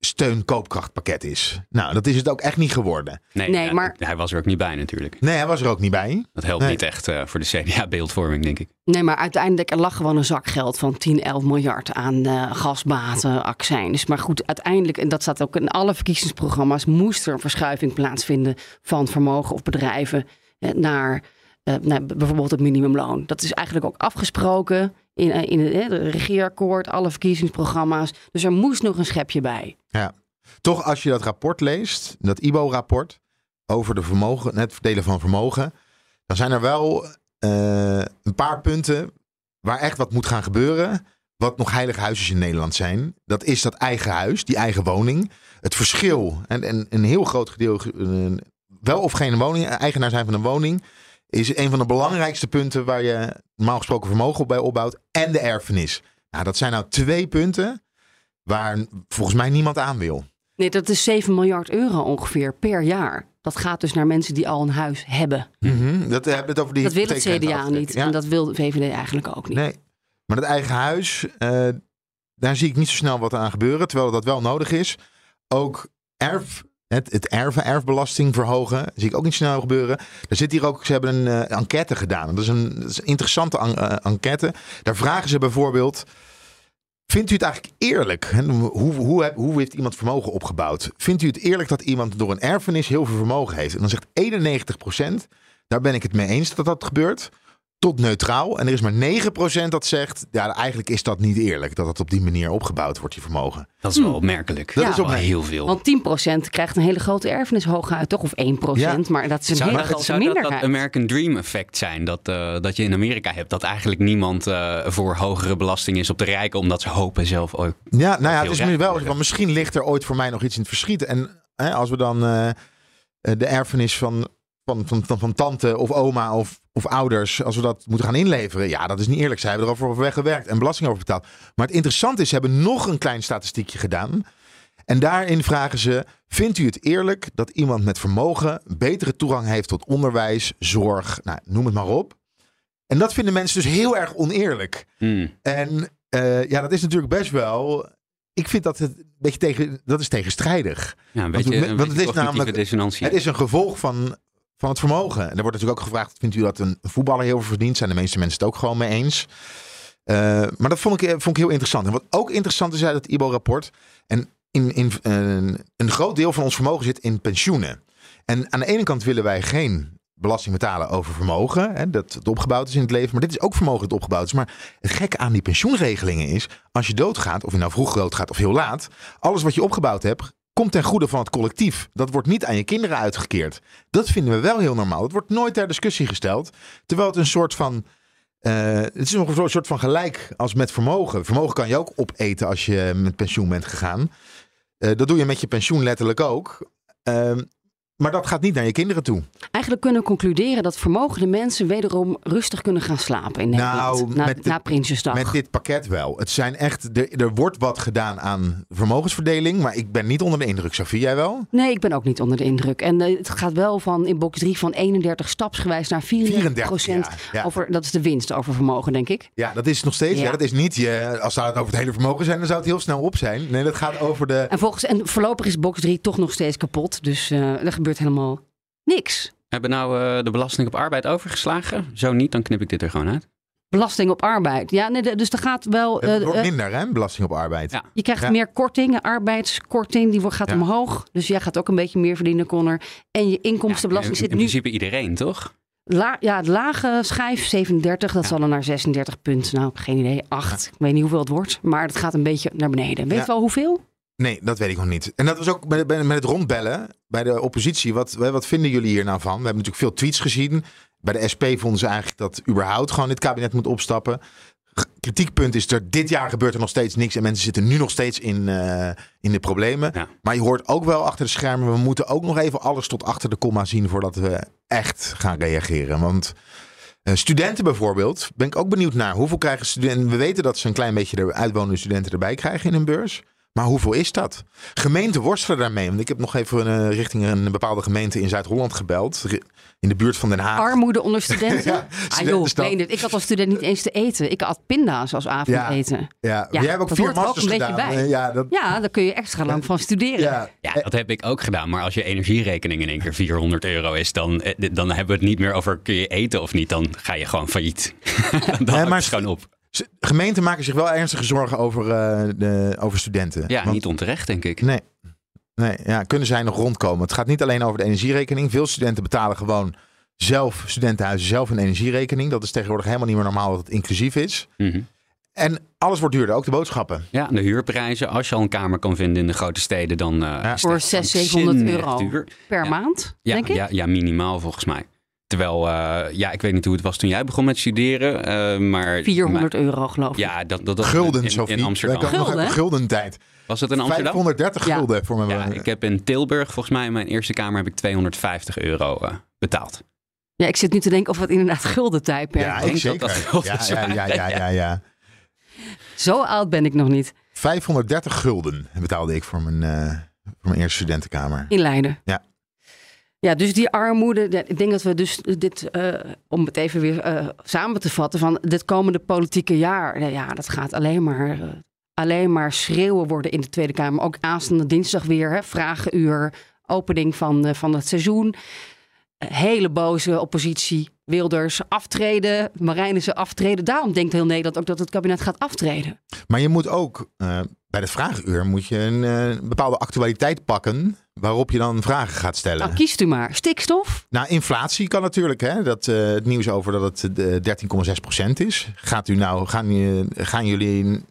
Speaker 2: steunkoopkrachtpakket is. Nou, dat is het ook echt niet geworden.
Speaker 4: Nee,
Speaker 3: Nee,
Speaker 4: ja,
Speaker 3: maar-
Speaker 4: hij was er ook niet bij natuurlijk.
Speaker 2: Nee, hij was er ook niet bij.
Speaker 4: Dat helpt
Speaker 2: Nee.
Speaker 4: niet echt eh, voor de CDA-beeldvorming, denk ik.
Speaker 3: Nee, maar uiteindelijk er lag gewoon een zak geld van 10, 11 miljard aan eh, gasbaten, accijns. Maar goed, uiteindelijk, en dat staat ook in alle verkiezingsprogramma's, moest er een verschuiving plaatsvinden van vermogen of bedrijven eh, naar, eh, naar bijvoorbeeld het minimumloon. Dat is eigenlijk ook afgesproken in, eh, in het regeerakkoord, alle verkiezingsprogramma's. Dus er moest nog een schepje bij.
Speaker 2: Ja. Toch, als je dat rapport leest, dat IBO-rapport over de vermogen, het verdelen van vermogen, dan zijn er wel eh, een paar punten waar echt wat moet gaan gebeuren. Wat nog heilige huisjes in Nederland zijn. Dat is dat eigen huis, die eigen woning. Het verschil, en, en een heel groot gedeelte, eh, wel of geen woning, eigenaar zijn van een woning, is een van de belangrijkste punten waar je normaal gesproken vermogen op bij opbouwt. En de erfenis. Nou, dat zijn nou twee punten waar volgens mij niemand aan wil.
Speaker 3: Nee, dat is 7 miljard euro ongeveer per jaar. Dat gaat dus naar mensen die al een huis hebben.
Speaker 2: Mhm, Dat hebben het over die
Speaker 3: Dat wil het CDA niet.
Speaker 2: Ja,
Speaker 3: En dat wil de VVD eigenlijk ook niet.
Speaker 2: Nee, maar het eigen huis, eh, daar zie ik niet zo snel wat aan gebeuren, terwijl dat wel nodig is. Ook erf, het, het erven, erfbelasting verhogen, zie ik ook niet snel gebeuren. Er zit hier ook, ze hebben een eh, enquête gedaan. Dat is een, is een interessante eh, enquête. Daar vragen ze bijvoorbeeld. Vindt u het eigenlijk eerlijk? Hoe, hoe, hoe heeft iemand vermogen opgebouwd? Vindt u het eerlijk dat iemand door een erfenis heel veel vermogen heeft? En dan zegt 91%, daar ben ik het mee eens dat dat gebeurt, tot neutraal. En er is maar 9% dat zegt, ja, eigenlijk is dat niet eerlijk. Dat het op die manier opgebouwd wordt, je vermogen.
Speaker 4: Dat is wel opmerkelijk.
Speaker 2: Dat is opmerkelijk.
Speaker 4: heel veel.
Speaker 3: Want 10% krijgt een hele grote erfenis hooguit, toch? Of 1%,
Speaker 2: Ja.
Speaker 3: maar dat is een
Speaker 4: Zou
Speaker 3: hele
Speaker 4: dat,
Speaker 3: grote
Speaker 4: zou dat dat
Speaker 3: minderheid.
Speaker 4: American Dream effect zijn? Dat, eh, dat je in Amerika hebt dat eigenlijk niemand eh, voor hogere belasting is op de rijken, omdat ze hopen zelf ook.
Speaker 2: Ja, nou ja, het is nu wel, want misschien ligt er ooit voor mij nog iets in het verschiet. En hè, als we dan eh, eh, de erfenis van, van, van, van, van tante of oma of, of ouders, als we dat moeten gaan inleveren, ja, dat is niet eerlijk. Zij hebben er al voor weggewerkt en belasting over betaald. Maar het interessante is, ze hebben nog een klein statistiekje gedaan. En daarin vragen ze: Vindt u het eerlijk dat iemand met vermogen betere toegang heeft tot onderwijs, zorg, nou, noem het maar op? En dat vinden mensen dus heel erg oneerlijk.
Speaker 4: Hmm.
Speaker 2: En eh, ja, dat is natuurlijk best wel. Ik vind dat het een beetje tegen. Dat is tegenstrijdig.
Speaker 4: Ja, een
Speaker 2: Want
Speaker 4: beetje, een
Speaker 2: want
Speaker 4: beetje
Speaker 2: het is namelijk-. Het is een gevolg van, van het vermogen. En er wordt natuurlijk ook gevraagd: vindt u dat een voetballer heel veel verdient? Zijn de meeste mensen het ook gewoon mee eens? Eh, maar dat vond ik, vond ik heel interessant. En wat ook interessant is uit het IBO-rapport. En in, in, eh, een groot deel van ons vermogen zit in pensioenen. En aan de ene kant willen wij geen belasting betalen over vermogen. Hè, dat het opgebouwd is in het leven. Maar dit is ook vermogen dat opgebouwd is. Maar het gekke aan die pensioenregelingen is... als je doodgaat, of je nou vroeg doodgaat of heel laat... alles wat je opgebouwd hebt, komt ten goede van het collectief. Dat wordt niet aan je kinderen uitgekeerd. Dat vinden we wel heel normaal. Het wordt nooit ter discussie gesteld. Terwijl het een soort van... eh, het is nog een soort van gelijk als met vermogen. Vermogen kan je ook opeten als je met pensioen bent gegaan. Eh, dat doe je met je pensioen letterlijk ook. Ehm, maar dat gaat niet naar je kinderen toe.
Speaker 3: Eigenlijk kunnen we concluderen dat vermogende mensen wederom rustig kunnen gaan slapen in Nederland.
Speaker 2: Nou,
Speaker 3: na,
Speaker 2: met
Speaker 3: na Prinsjesdag.
Speaker 2: Met dit pakket wel. Het zijn echt, er, er wordt wat gedaan aan vermogensverdeling. Maar ik ben niet onder de indruk. Sophie, jij wel?
Speaker 3: Nee, ik ben ook niet onder de indruk. En eh, het gaat wel van in box 3 van 31 stapsgewijs naar 34 procent.
Speaker 2: ja, ja.
Speaker 3: Over, dat is de winst over vermogen, denk ik.
Speaker 2: Ja, dat is nog steeds. Ja.
Speaker 3: Ja.
Speaker 2: dat is niet je. Als zou het over het hele vermogen zijn, dan zou het heel snel op zijn. Nee, dat gaat over de.
Speaker 3: En, volgens, en voorlopig is box 3 toch nog steeds kapot. Dus eh, er gebeurt helemaal niks.
Speaker 4: Hebben nou eh, de belasting op arbeid overgeslagen? Zo niet, dan knip ik dit er gewoon uit.
Speaker 3: Belasting op arbeid. Ja, nee, dus er gaat wel.
Speaker 2: Het
Speaker 3: eh,
Speaker 2: wordt
Speaker 3: eh,
Speaker 2: minder, hè? Belasting op arbeid.
Speaker 4: Ja.
Speaker 3: je krijgt
Speaker 2: Ja.
Speaker 3: meer korting, arbeidskorting, die wordt- gaat
Speaker 2: Ja.
Speaker 3: omhoog. Dus jij gaat ook een beetje meer verdienen, Connor. En je inkomstenbelasting
Speaker 4: Ja, in,
Speaker 3: zit
Speaker 4: in
Speaker 3: nu.
Speaker 4: principe iedereen, toch?
Speaker 3: La, ja, het lage schijf 37, dat
Speaker 4: Ja.
Speaker 3: zal dan naar 36 punten. Nou, geen idee, 8. Ik weet niet hoeveel het wordt, maar het gaat een beetje naar beneden. Weet je wel hoeveel?
Speaker 2: Nee, dat weet ik nog niet. En dat was ook bij, bij- met het rondbellen bij de oppositie. Wat, wat vinden jullie hier nou van? We hebben natuurlijk veel tweets gezien. Bij de SP vonden ze eigenlijk dat überhaupt gewoon dit kabinet moet opstappen. Kritiekpunt is er, dit jaar gebeurt er nog steeds niks. En mensen zitten nu nog steeds in, eh, in de problemen.
Speaker 4: Ja.
Speaker 2: Maar je hoort ook wel achter de schermen, we moeten ook nog even alles tot achter de komma zien voordat we echt gaan reageren. Want Eh, studenten bijvoorbeeld, ben ik ook benieuwd naar. Hoeveel krijgen studenten? We weten dat ze een klein beetje de uitwonende studenten erbij krijgen in een beurs. Maar hoeveel is dat? Gemeenten worstelen daarmee. Want ik heb nog even uh, richting een bepaalde gemeente in Zuid-Holland gebeld. In de buurt van Den Haag.
Speaker 3: Armoede onder studenten?
Speaker 2: Ja,
Speaker 3: ah, joh, nee, ik had als student niet eens te eten. Ik had pinda's als avondeten.
Speaker 2: Ja, ja. jij hebt ook vier masters
Speaker 3: ook een
Speaker 2: gedaan.
Speaker 3: Bij.
Speaker 2: Ja, dat...
Speaker 3: ja, daar kun je extra lang van studeren.
Speaker 2: Ja.
Speaker 4: Ja, dat heb ik ook gedaan. Maar als je energierekening in één keer 400 euro is, dan, eh, dan hebben we het niet meer over kun je eten of niet. Dan ga je gewoon failliet. dan
Speaker 2: Nee, maar-
Speaker 4: gewoon op.
Speaker 2: Gemeenten maken zich wel ernstige zorgen over, eh, de, over studenten.
Speaker 4: Ja,
Speaker 2: Want-
Speaker 4: niet onterecht, denk ik.
Speaker 2: Nee. Nee, ja, kunnen zij nog rondkomen? Het gaat niet alleen over de energierekening. Veel studenten betalen gewoon zelf, studentenhuizen zelf een energierekening. Dat is tegenwoordig helemaal niet meer normaal dat het inclusief is.
Speaker 4: Mhm.
Speaker 2: En alles wordt duurder, ook de boodschappen.
Speaker 4: Ja, de huurprijzen. Als je al een kamer kan vinden in de grote steden, dan eh, is het
Speaker 3: Voor
Speaker 4: echt
Speaker 3: 600, 700
Speaker 4: waanzinnig
Speaker 3: euro
Speaker 4: duur.
Speaker 3: per
Speaker 4: Ja.
Speaker 3: maand,
Speaker 4: Ja,
Speaker 3: denk ik.
Speaker 4: ja, ja, minimaal volgens mij. Terwijl, eh, ja, ik weet niet hoe het was toen jij begon met studeren, eh, maar...
Speaker 3: 400 euro, geloof ik.
Speaker 4: Ja, dat, dat, dat
Speaker 2: Gulden,
Speaker 4: in,
Speaker 2: Sophie.
Speaker 4: in Amsterdam.
Speaker 3: Gulden,
Speaker 2: gulden tijd.
Speaker 4: Was het in Amsterdam?
Speaker 2: 530
Speaker 3: Ja.
Speaker 2: gulden voor mijn...
Speaker 4: Ja, ik heb in Tilburg, volgens mij, in mijn eerste kamer heb ik 250 euro eh, betaald.
Speaker 3: Ja, ik zit nu te denken of het inderdaad gulden tijdperk
Speaker 2: ja, ik
Speaker 4: denk dat
Speaker 2: zeker.
Speaker 4: dat gulden
Speaker 2: ja, ja, ja, ja, ja, ja.
Speaker 3: Zo oud ben ik nog niet.
Speaker 2: 530 gulden betaalde ik voor mijn, eh, voor mijn eerste studentenkamer.
Speaker 3: In Leiden.
Speaker 2: Ja.
Speaker 3: Ja, dus die armoede. Ik denk dat we dus dit, eh, om het even weer eh, samen te vatten, van dit komende politieke jaar. Ja, dat gaat alleen maar, eh, alleen maar schreeuwen worden in de Tweede Kamer. Ook aanstaande dinsdag weer, hè, vragenuur, opening van, van het seizoen. Hele boze oppositie, Wilders aftreden, Marijnissen aftreden. Daarom denkt heel Nederland ook dat het kabinet gaat aftreden.
Speaker 2: Maar je moet ook eh, bij de vraaguur moet je een eh, bepaalde actualiteit pakken waarop je dan vragen gaat stellen.
Speaker 3: Nou, kiest u maar. Stikstof?
Speaker 2: Nou, inflatie kan natuurlijk. Hè? Dat, eh, het nieuws over dat het eh, 13,6% is. Gaat u nou, gaan, gaan jullie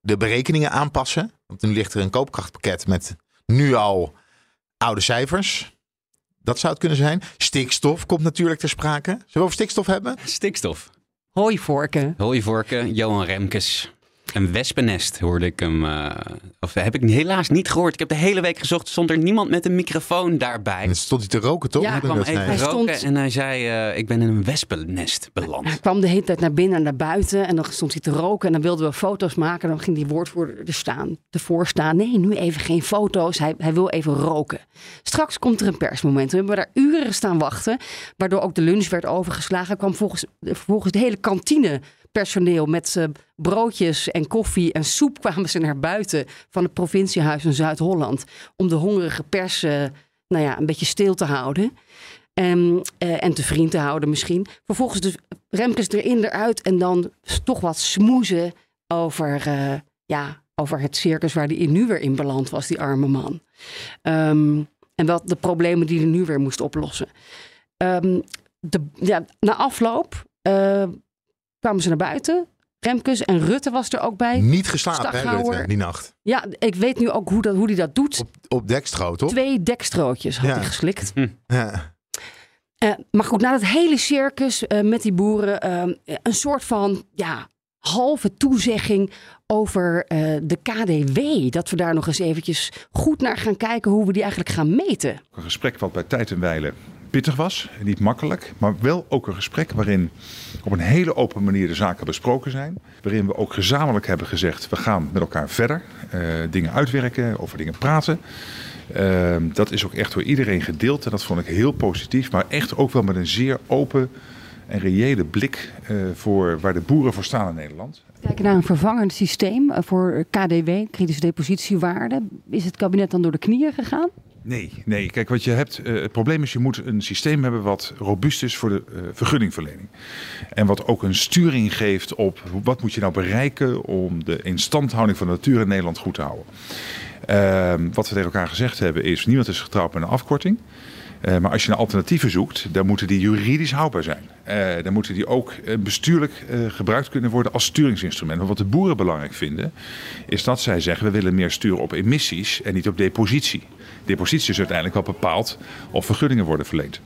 Speaker 2: de berekeningen aanpassen? Want nu ligt er een koopkrachtpakket met nu al oude cijfers. Dat zou het kunnen zijn. Stikstof komt natuurlijk ter sprake. Zullen we over stikstof hebben?
Speaker 4: Stikstof.
Speaker 3: Hooivorken.
Speaker 4: Hooivorken, Johan Remkes. Een wespennest hoorde ik hem. eh, of heb ik helaas niet gehoord. Ik heb de hele week gezocht. Stond er niemand met een microfoon daarbij.
Speaker 2: En dan stond hij te roken, toch?
Speaker 3: Ja,
Speaker 4: Hij kwam even.
Speaker 3: Hij
Speaker 4: roken
Speaker 3: stond-
Speaker 4: en hij zei: eh, Ik ben in een wespennest beland.
Speaker 3: Hij kwam de hele tijd naar binnen en naar buiten. En dan stond hij te roken. En dan wilden we foto's maken. Dan ging die woordvoerder er staan, ervoor staan. Nee, nu even geen foto's. Hij, hij wil even roken. Straks komt er een persmoment. We hebben daar uren staan wachten. Waardoor ook de lunch werd overgeslagen. kwam volgens, volgens de hele kantine personeel met broodjes en koffie en soep kwamen ze naar buiten van het provinciehuis in Zuid-Holland. Om de hongerige pers eh, nou ja, een beetje stil te houden. En, eh, en te vriend te houden misschien. Vervolgens dus Remkes erin, eruit. En dan toch wat smoezen over, eh, ja, over het circus waar hij nu weer in beland was, die arme man. Ehm, en wat de problemen die hij nu weer moest oplossen. Ehm, de, ja, na afloop kwamen ze naar buiten. Remkes en Rutte was er ook bij.
Speaker 2: Niet geslapen, hè. Rutte, die nacht.
Speaker 3: Ja, ik weet nu ook hoe, dat, hoe hij dat doet.
Speaker 2: Op, op dekstro, toch?
Speaker 3: Twee dekstrootjes had
Speaker 2: Ja.
Speaker 3: hij geslikt.
Speaker 2: Ja.
Speaker 3: Eh, maar goed, na dat hele circus eh, met die boeren, eh, een soort van ja, halve toezegging over eh, de KDW. Dat we daar nog eens eventjes goed naar gaan kijken hoe we die eigenlijk gaan meten.
Speaker 5: Een gesprek wat bij tijd en wijle pittig was, niet makkelijk, maar wel ook een gesprek waarin op een hele open manier de zaken besproken zijn. Waarin we ook gezamenlijk hebben gezegd, we gaan met elkaar verder, eh, dingen uitwerken, over dingen praten. Eh, dat is ook echt door iedereen gedeeld en dat vond ik heel positief, maar echt ook wel met een zeer open en reële blik eh, voor waar de boeren voor staan in Nederland.
Speaker 3: Kijken naar een vervangend systeem eh, voor KDW, kritische depositiewaarde. Is het kabinet dan door de knieën gegaan?
Speaker 5: Nee, nee. Kijk, wat je hebt. eh, het probleem is, je moet een systeem hebben wat robuust is voor de eh, vergunningverlening. En wat ook een sturing geeft op wat moet je nou bereiken om de instandhouding van de natuur in Nederland goed te houden. Ehm, wat we tegen elkaar gezegd hebben is, niemand is getrouwd met een afkorting. Eh, maar als je naar alternatieven zoekt, dan moeten die juridisch houdbaar zijn. Eh, dan moeten die ook eh, bestuurlijk eh, gebruikt kunnen worden als sturingsinstrument. Maar wat de boeren belangrijk vinden, is dat zij zeggen: we willen meer sturen op emissies en niet op depositie. Depositie is uiteindelijk wel bepaald of vergunningen worden verleend.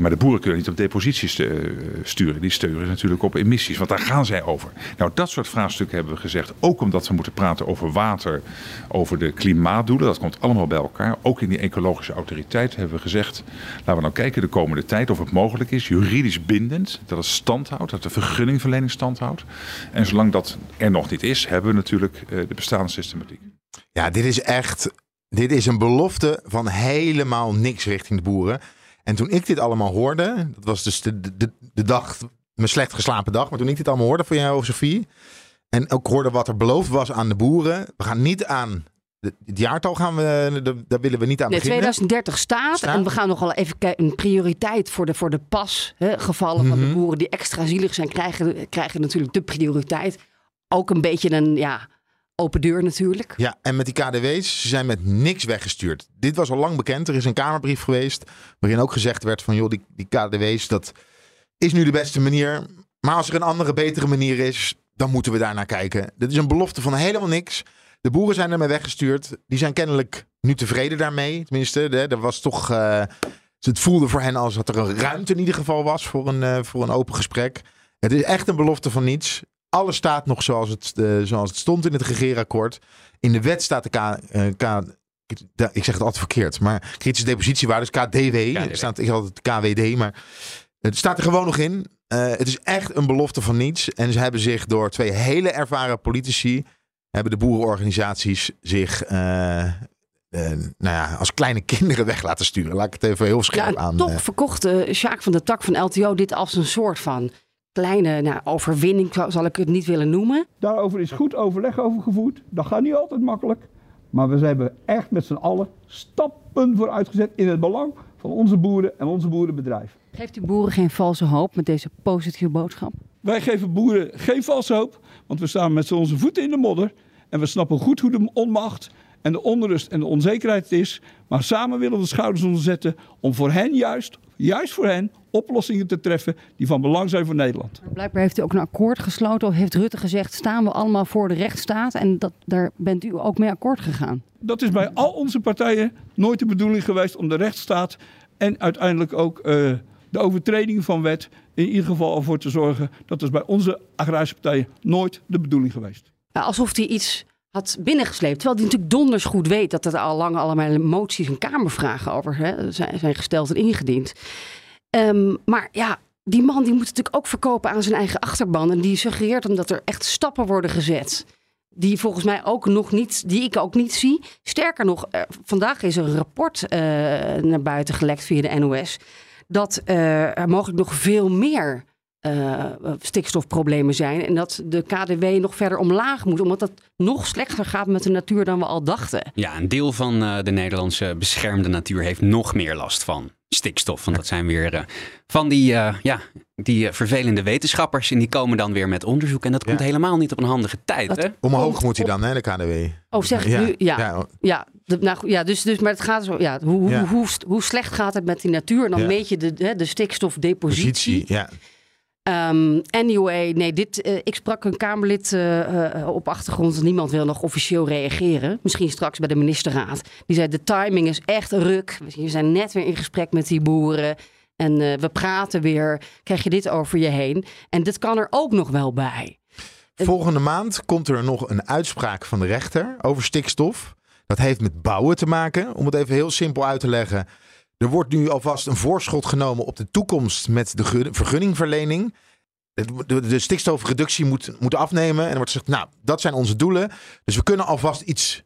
Speaker 5: Maar de boeren kunnen niet op deposities sturen. Die sturen natuurlijk op emissies, want daar gaan zij over. Nou, dat soort vraagstukken hebben we gezegd. Ook omdat we moeten praten over water, over de klimaatdoelen. Dat komt allemaal bij elkaar. Ook in die ecologische autoriteit hebben we gezegd, laten we nou kijken de komende tijd of het mogelijk is, juridisch bindend, dat het stand houdt, dat de vergunningverlening stand houdt. En zolang dat er nog niet is, hebben we natuurlijk eh, de bestaande systematiek.
Speaker 2: Ja, dit is echt. Dit is een belofte van helemaal niks richting de boeren. En toen ik dit allemaal hoorde, dat was dus de, de, de dag, mijn slecht geslapen dag. Maar toen ik dit allemaal hoorde van jou, Sophie. En ook hoorde wat er beloofd was aan de boeren. We gaan niet aan. Het jaartal gaan we, de- daar willen we niet aan
Speaker 3: Nee,
Speaker 2: beginnen.
Speaker 3: 2030 staat,
Speaker 2: Staat.
Speaker 3: En we gaan nog wel even kijken. Een prioriteit voor de, voor de pas. Hè, gevallen van
Speaker 2: Mhm.
Speaker 3: de boeren die extra zielig zijn, krijgen, krijgen natuurlijk de prioriteit. Ook een beetje een ja, open deur natuurlijk.
Speaker 2: Ja, en met die KDW's, ze zijn met niks weggestuurd. Dit was al lang bekend. Er is een Kamerbrief geweest waarin ook gezegd werd van... joh, die, die KDW's, dat is nu de beste manier. Maar als er een andere, betere manier is, dan moeten we daar naar kijken. Dit is een belofte van helemaal niks. De boeren zijn ermee weggestuurd. Die zijn kennelijk nu tevreden daarmee. Tenminste, hè, er was toch... eh, het voelde voor hen als dat er een ruimte in ieder geval was voor een, eh, voor een open gesprek. Het is echt een belofte van niets. Alles staat nog zoals het, eh, zoals het stond in het regeerakkoord. In de wet staat de K, K ik zeg het altijd verkeerd, maar kritische depositiewaarde is KDW. Er staat, ik had het KWD, maar het staat er gewoon nog in. Het is echt een belofte van niets. En ze hebben zich door twee hele ervaren politici, hebben de boerenorganisaties zich eh, eh, nou ja, als kleine kinderen weg laten sturen. Laat ik het even heel
Speaker 3: Ja,
Speaker 2: scherp
Speaker 3: en
Speaker 2: aan.
Speaker 3: toch
Speaker 2: eh.
Speaker 3: verkocht uh, Sjaak van de Tak van LTO dit als een soort van kleine nou, overwinning, zal ik het niet willen noemen.
Speaker 7: Daarover is goed overleg over gevoerd. Dat gaat niet altijd makkelijk. Maar we hebben echt met z'n allen stappen vooruit gezet in het belang van onze boeren en onze boerenbedrijf.
Speaker 3: Geeft u boeren geen valse hoop met deze positieve boodschap?
Speaker 7: Wij geven boeren geen valse hoop, want we staan met z'n onze voeten in de modder. En we snappen goed hoe de onmacht en de onrust en de onzekerheid is. Maar samen willen we de schouders onderzetten om voor hen juist, juist voor hen, oplossingen te treffen die van belang zijn voor Nederland.
Speaker 3: Maar blijkbaar heeft u ook een akkoord gesloten of heeft Rutte gezegd staan we allemaal voor de rechtsstaat en dat, daar bent u ook mee akkoord gegaan.
Speaker 7: Dat is bij al onze partijen nooit de bedoeling geweest om de rechtsstaat en uiteindelijk ook uh, de overtreding van wet in ieder geval ervoor te zorgen. Dat is bij onze agrarische partijen nooit de bedoeling geweest.
Speaker 3: Alsof hij iets had binnengesleept. Terwijl hij natuurlijk donders goed weet dat er al lang allemaal moties en kamervragen over hè, zijn, gesteld en ingediend. Um, maar ja, die man die moet natuurlijk ook verkopen aan zijn eigen achterban. En die suggereert omdat er echt stappen worden gezet. Die volgens mij ook nog niet, die ik ook niet zie. Sterker nog, er, vandaag is een rapport uh, naar buiten gelekt via de NOS. Dat uh, er mogelijk nog veel meer uh, stikstofproblemen zijn. En dat de KDW nog verder omlaag moet. Omdat het nog slechter gaat met de natuur dan we al dachten.
Speaker 4: Ja, een deel van uh, de Nederlandse beschermde natuur heeft nog meer last van stikstof. Want dat zijn weer uh, van die, uh, ja, die vervelende wetenschappers. En die komen dan weer met onderzoek. En dat komt
Speaker 2: Ja.
Speaker 4: helemaal niet op een handige tijd.
Speaker 3: Dat-
Speaker 4: Hè?
Speaker 2: Omhoog moet hij dan, hè, de KDW.
Speaker 3: Oh, zeg ik nu? Ja.
Speaker 2: ja.
Speaker 3: Ja, de- nou, ja dus, dus, maar het gaat zo. Ja, hoe,
Speaker 2: Ja.
Speaker 3: Hoe, hoe, hoe slecht gaat het met die natuur? En dan
Speaker 2: Ja.
Speaker 3: meet je de, hè, de stikstofdepositie.
Speaker 2: Positie, ja.
Speaker 3: Ehm, anyway, nee, dit, eh, ik sprak een Kamerlid eh, eh, op achtergrond. Niemand wil nog officieel reageren. Misschien straks bij de ministerraad. Die zei: De timing is echt ruk. We zijn net weer in gesprek met die boeren. En we praten weer. Krijg je dit over je heen? En dit kan er ook nog wel bij.
Speaker 2: Volgende maand komt er nog een uitspraak van de rechter over stikstof. Dat heeft met bouwen te maken. Om het even heel simpel uit te leggen. Er wordt nu alvast een voorschot genomen op de toekomst met de gu- vergunningverlening. Het- De, de stikstofreductie moet, moet afnemen. En er wordt gezegd, nou, dat zijn onze doelen. Dus we kunnen alvast iets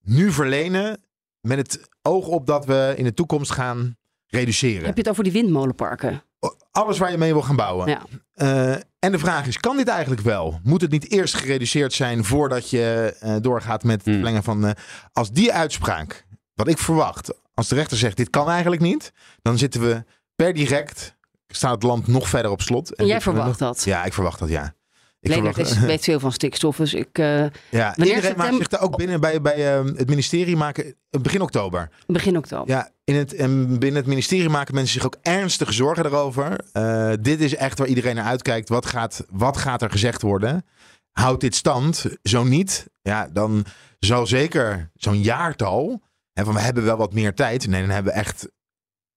Speaker 2: nu verlenen. Met het oog op dat we in de toekomst gaan reduceren.
Speaker 3: Heb je het over die windmolenparken?
Speaker 2: Alles waar je mee wil gaan bouwen.
Speaker 3: Ja.
Speaker 2: Eh, en de vraag is, kan dit eigenlijk wel? Moet het niet eerst gereduceerd zijn voordat je eh, doorgaat met het
Speaker 4: Hmm.
Speaker 2: verlengen van... eh, als die uitspraak, wat ik verwacht, als de rechter zegt dit kan eigenlijk niet... dan zitten we per direct, staat het land nog verder op slot.
Speaker 3: En jij verwacht
Speaker 2: nog-
Speaker 3: dat?
Speaker 2: Ja, ik verwacht dat, ja. Ik
Speaker 3: Leonard
Speaker 2: verwacht-
Speaker 3: is, weet veel van stikstof, dus ik... eh,
Speaker 2: ja, iedereen maakt
Speaker 3: september-
Speaker 2: zich daar ook binnen bij, bij eh, het ministerie maken begin oktober.
Speaker 3: begin oktober.
Speaker 2: Ja, in het, en binnen het ministerie maken mensen zich ook ernstige zorgen erover. Eh, dit is echt waar iedereen naar uitkijkt. Wat gaat, wat gaat er gezegd worden? Houdt dit stand? Zo niet, ja, dan zal zeker zo'n jaartal. Hè, van we hebben wel wat meer tijd. Nee, dan hebben we echt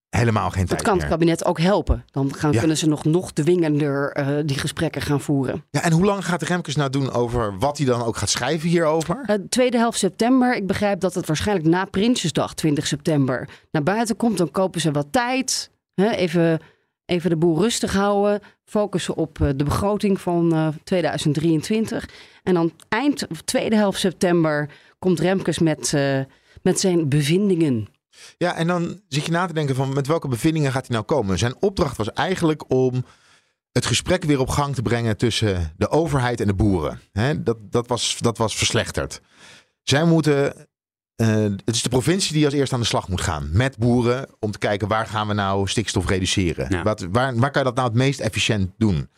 Speaker 2: helemaal geen
Speaker 3: Dat
Speaker 2: tijd
Speaker 3: kan het
Speaker 2: meer.
Speaker 3: kabinet ook helpen. Dan gaan,
Speaker 2: Ja.
Speaker 3: kunnen ze nog, nog dwingender eh, die gesprekken gaan voeren.
Speaker 2: Ja, en hoe lang gaat Remkes nou doen over wat hij dan ook gaat schrijven hierover?
Speaker 3: Eh, tweede helft september. Ik begrijp dat het waarschijnlijk na Prinsjesdag, 20 september, naar buiten komt. Dan kopen ze wat tijd. Hè, even, even de boel rustig houden. Focussen op eh, de begroting van eh, 2023. En dan eind of tweede helft september komt Remkes met, met zijn bevindingen.
Speaker 2: Ja, en dan zit je na te denken van met welke bevindingen gaat hij nou komen? Zijn opdracht was eigenlijk om het gesprek weer op gang te brengen tussen de overheid en de boeren. Hè, dat, dat, was, dat was verslechterd. Zij moeten. eh, het is de provincie die als eerste aan de slag moet gaan met boeren om te kijken waar gaan we nou stikstof reduceren.
Speaker 4: Ja.
Speaker 2: Wat, waar, waar kan je dat nou het meest efficiënt doen?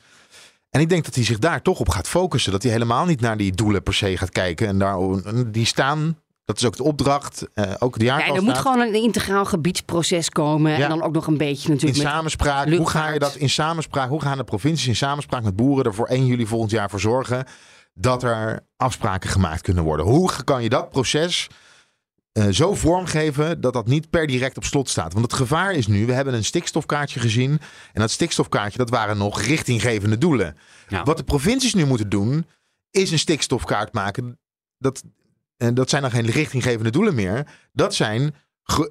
Speaker 2: En ik denk dat hij zich daar toch op gaat focussen. Dat hij helemaal niet naar die doelen per se gaat kijken. En daar, die staan, dat is ook de opdracht, eh, ook de
Speaker 3: Ja, er moet gewoon een integraal gebiedsproces komen.
Speaker 2: Ja.
Speaker 3: En dan ook nog een beetje
Speaker 2: in
Speaker 3: natuurlijk met
Speaker 2: samenspraak. Hoe ga je dat in samenspraak? Hoe gaan de provincies in samenspraak met boeren er voor 1 juli volgend jaar voor zorgen dat er afspraken gemaakt kunnen worden? Hoe kan je dat proces eh, zo vormgeven dat dat niet per direct op slot staat? Want het gevaar is nu, we hebben een stikstofkaartje gezien. En dat stikstofkaartje, dat waren nog richtinggevende doelen.
Speaker 4: Ja.
Speaker 2: Wat de provincies nu moeten doen, is een stikstofkaart maken. Dat, en dat zijn dan geen richtinggevende doelen meer. Dat zijn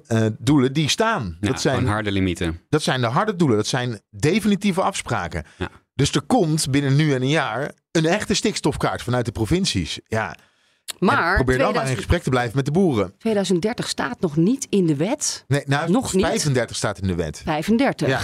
Speaker 2: eh, doelen die staan.
Speaker 4: Ja,
Speaker 2: dat zijn
Speaker 4: harde limieten.
Speaker 2: dat zijn de harde doelen. Dat zijn definitieve afspraken.
Speaker 4: Ja.
Speaker 2: Dus er komt binnen nu en een jaar een echte stikstofkaart vanuit de provincies. Ja, en
Speaker 3: Maar
Speaker 2: probeer dan maar in
Speaker 3: 2000
Speaker 2: gesprek te blijven met de boeren.
Speaker 3: 2030 staat nog niet in de wet.
Speaker 2: Nee, nou,
Speaker 3: Nog niet.
Speaker 2: 35 staat in de wet.
Speaker 3: 35.
Speaker 2: Ja.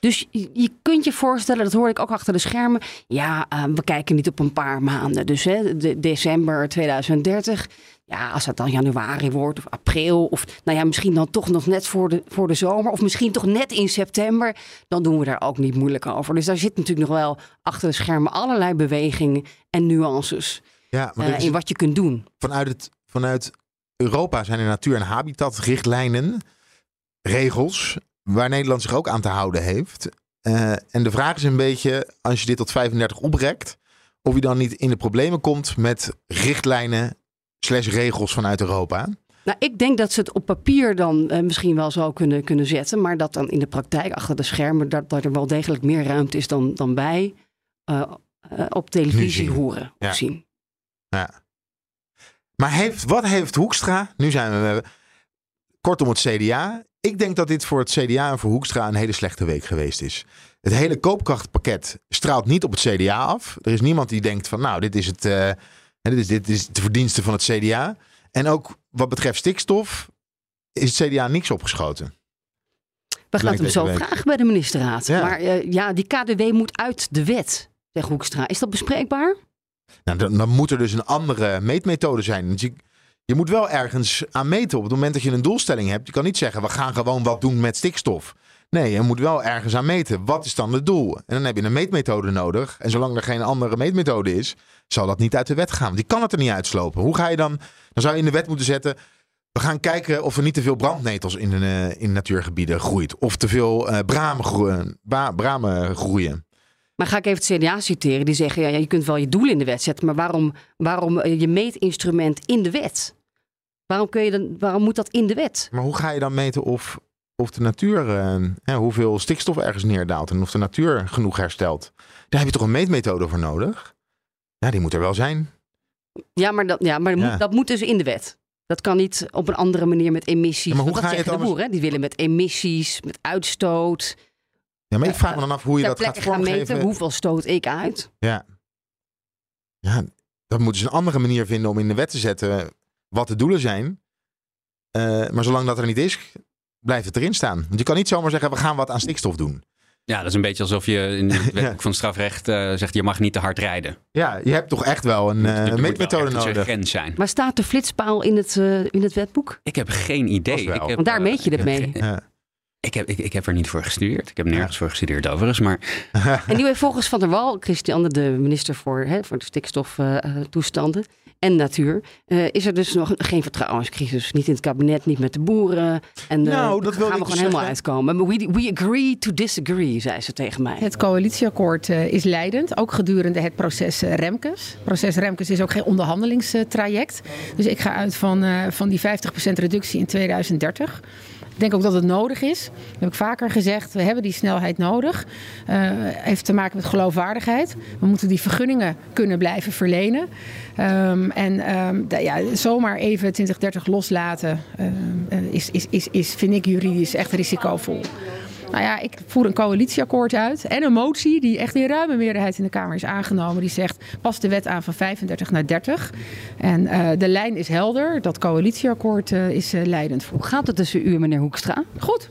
Speaker 3: Dus je, je kunt je voorstellen, dat hoor ik ook achter de schermen. Ja, eh, we kijken niet op een paar maanden. Dus hè, de, december 2030. Ja, als het dan januari wordt of april. Of nou ja, misschien dan toch nog net voor de, voor de zomer. Of misschien toch net in september. Dan doen we daar ook niet moeilijk over. Dus daar zit natuurlijk nog wel achter de schermen allerlei bewegingen en nuances.
Speaker 2: Ja, maar
Speaker 3: eh, in wat je kunt doen.
Speaker 2: vanuit, het, vanuit Europa zijn er natuur- en habitatrichtlijnen, regels, waar Nederland zich ook aan te houden heeft. Eh, en de vraag is een beetje, als je dit tot 35 oprekt, of je dan niet in de problemen komt met richtlijnen slash regels vanuit Europa.
Speaker 3: Nou, ik denk dat ze het op papier dan eh, misschien wel zo kunnen, kunnen zetten. Maar dat dan in de praktijk achter de schermen, dat, dat er wel degelijk meer ruimte is dan, dan wij eh, op televisie horen
Speaker 2: Ja.
Speaker 3: of zien.
Speaker 2: Maar heeft, wat heeft Hoekstra? Nu zijn we- Kortom, het CDA. Ik denk dat dit voor het CDA en voor Hoekstra een hele slechte week geweest is. Het hele koopkrachtpakket straalt niet op het CDA af. Er is niemand die denkt van, nou, dit is het. eh, dit, is, dit is de verdienste van het CDA. En ook wat betreft stikstof is het CDA niks opgeschoten.
Speaker 3: We gaan
Speaker 2: Lijkt
Speaker 3: hem zo
Speaker 2: week.
Speaker 3: vragen bij de ministerraad.
Speaker 2: Ja.
Speaker 3: Maar eh, ja, die KDW moet uit de wet, zegt Hoekstra. Is dat bespreekbaar?
Speaker 2: Nou, dan, dan moet er dus een andere meetmethode zijn. Dus je moet wel ergens aan meten. Op het moment dat je een doelstelling hebt, je kan niet zeggen: we gaan gewoon wat doen met stikstof. Nee, je moet wel ergens aan meten. Wat is dan het doel? En dan heb je een meetmethode nodig. En zolang er geen andere meetmethode is, zal dat niet uit de wet gaan. Die kan het er niet uitslopen. Hoe ga je dan? Dan zou je in de wet moeten zetten. We gaan kijken of er niet te veel brandnetels in, de, in natuurgebieden groeit. Of te veel eh, bramen, groeien, ba- bramen groeien.
Speaker 3: Maar ga ik even het CDA citeren. Die zeggen, ja, je kunt wel je doel in de wet zetten. Maar waarom, waarom eh, je meetinstrument in de wet? Waarom, kun je dan, waarom moet dat in de wet?
Speaker 2: Maar hoe ga je dan meten of, of de natuur, eh, hoeveel stikstof ergens neerdaalt en of de natuur genoeg herstelt? Daar heb je toch een meetmethode voor nodig? Ja, die moet er wel zijn.
Speaker 3: Ja, maar, dat, ja, maar dat
Speaker 2: Ja.
Speaker 3: Moet, dat moet dus in de wet. Dat kan niet op een andere manier met emissies.
Speaker 2: Ja, maar hoe
Speaker 3: Want
Speaker 2: ga
Speaker 3: dat
Speaker 2: je het
Speaker 3: de
Speaker 2: anders-
Speaker 3: boeren. hè? Die willen met emissies, met uitstoot.
Speaker 2: Ja, maar ik vraag me dan af hoe je dat gaat
Speaker 3: gaan
Speaker 2: vormgeven.
Speaker 3: meten. Hoeveel stoot ik uit?
Speaker 2: Ja. ja, dat moeten ze een andere manier vinden om in de wet te zetten wat de doelen zijn. Eh, maar zolang dat er niet is, blijft het erin staan. Want je kan niet zomaar zeggen, we gaan wat aan stikstof doen.
Speaker 4: Ja, dat is een beetje alsof je in het wetboek van strafrecht eh, zegt je mag niet te hard rijden.
Speaker 2: Ja, je hebt toch echt wel een
Speaker 4: wel
Speaker 2: meetmethode nodig.
Speaker 4: grens zijn.
Speaker 3: Maar staat de flitspaal in het, eh, in het wetboek?
Speaker 4: Ik heb geen idee. Ik heb,
Speaker 3: Want daar meet je het mee.
Speaker 4: geen-
Speaker 2: Ja.
Speaker 4: Ik heb, ik, ik heb er niet voor gestudeerd. Ik heb nergens voor gestudeerd overigens. Maar
Speaker 3: En nu heeft volgens Van der Wal, Christiane, de minister voor, hè, voor de stikstoftoestanden, en natuur, eh, is er dus nog geen vertrouwenscrisis. Niet in het kabinet, niet met de boeren. En uh,
Speaker 2: Nou, dat
Speaker 3: gaan we
Speaker 2: dus
Speaker 3: gewoon helemaal
Speaker 2: zeggen.
Speaker 3: uitkomen. We, we agree to disagree, zei ze tegen mij.
Speaker 8: Het coalitieakkoord eh, is leidend, ook gedurende het proces eh, Remkes. Het proces Remkes is ook geen onderhandelingstraject. Dus ik ga uit van, eh, van die 50% reductie in 2030. Ik denk ook dat het nodig is. Dat heb ik vaker gezegd. We hebben die snelheid nodig. Eh heeft te maken met geloofwaardigheid. We moeten die vergunningen kunnen blijven verlenen. Ehm, en da- ja, zomaar even 2030 loslaten ehm, eh, is, is, is, is, vind ik juridisch echt risicovol. Nou ja, ik voer een coalitieakkoord uit en een motie die echt in ruime meerderheid in de Kamer is aangenomen. Die zegt, pas de wet aan van 35 naar 30. En eh, de lijn is helder. Dat coalitieakkoord eh, is eh, leidend voor.
Speaker 3: Hoe gaat het tussen u en meneer Hoekstra?
Speaker 8: Goed.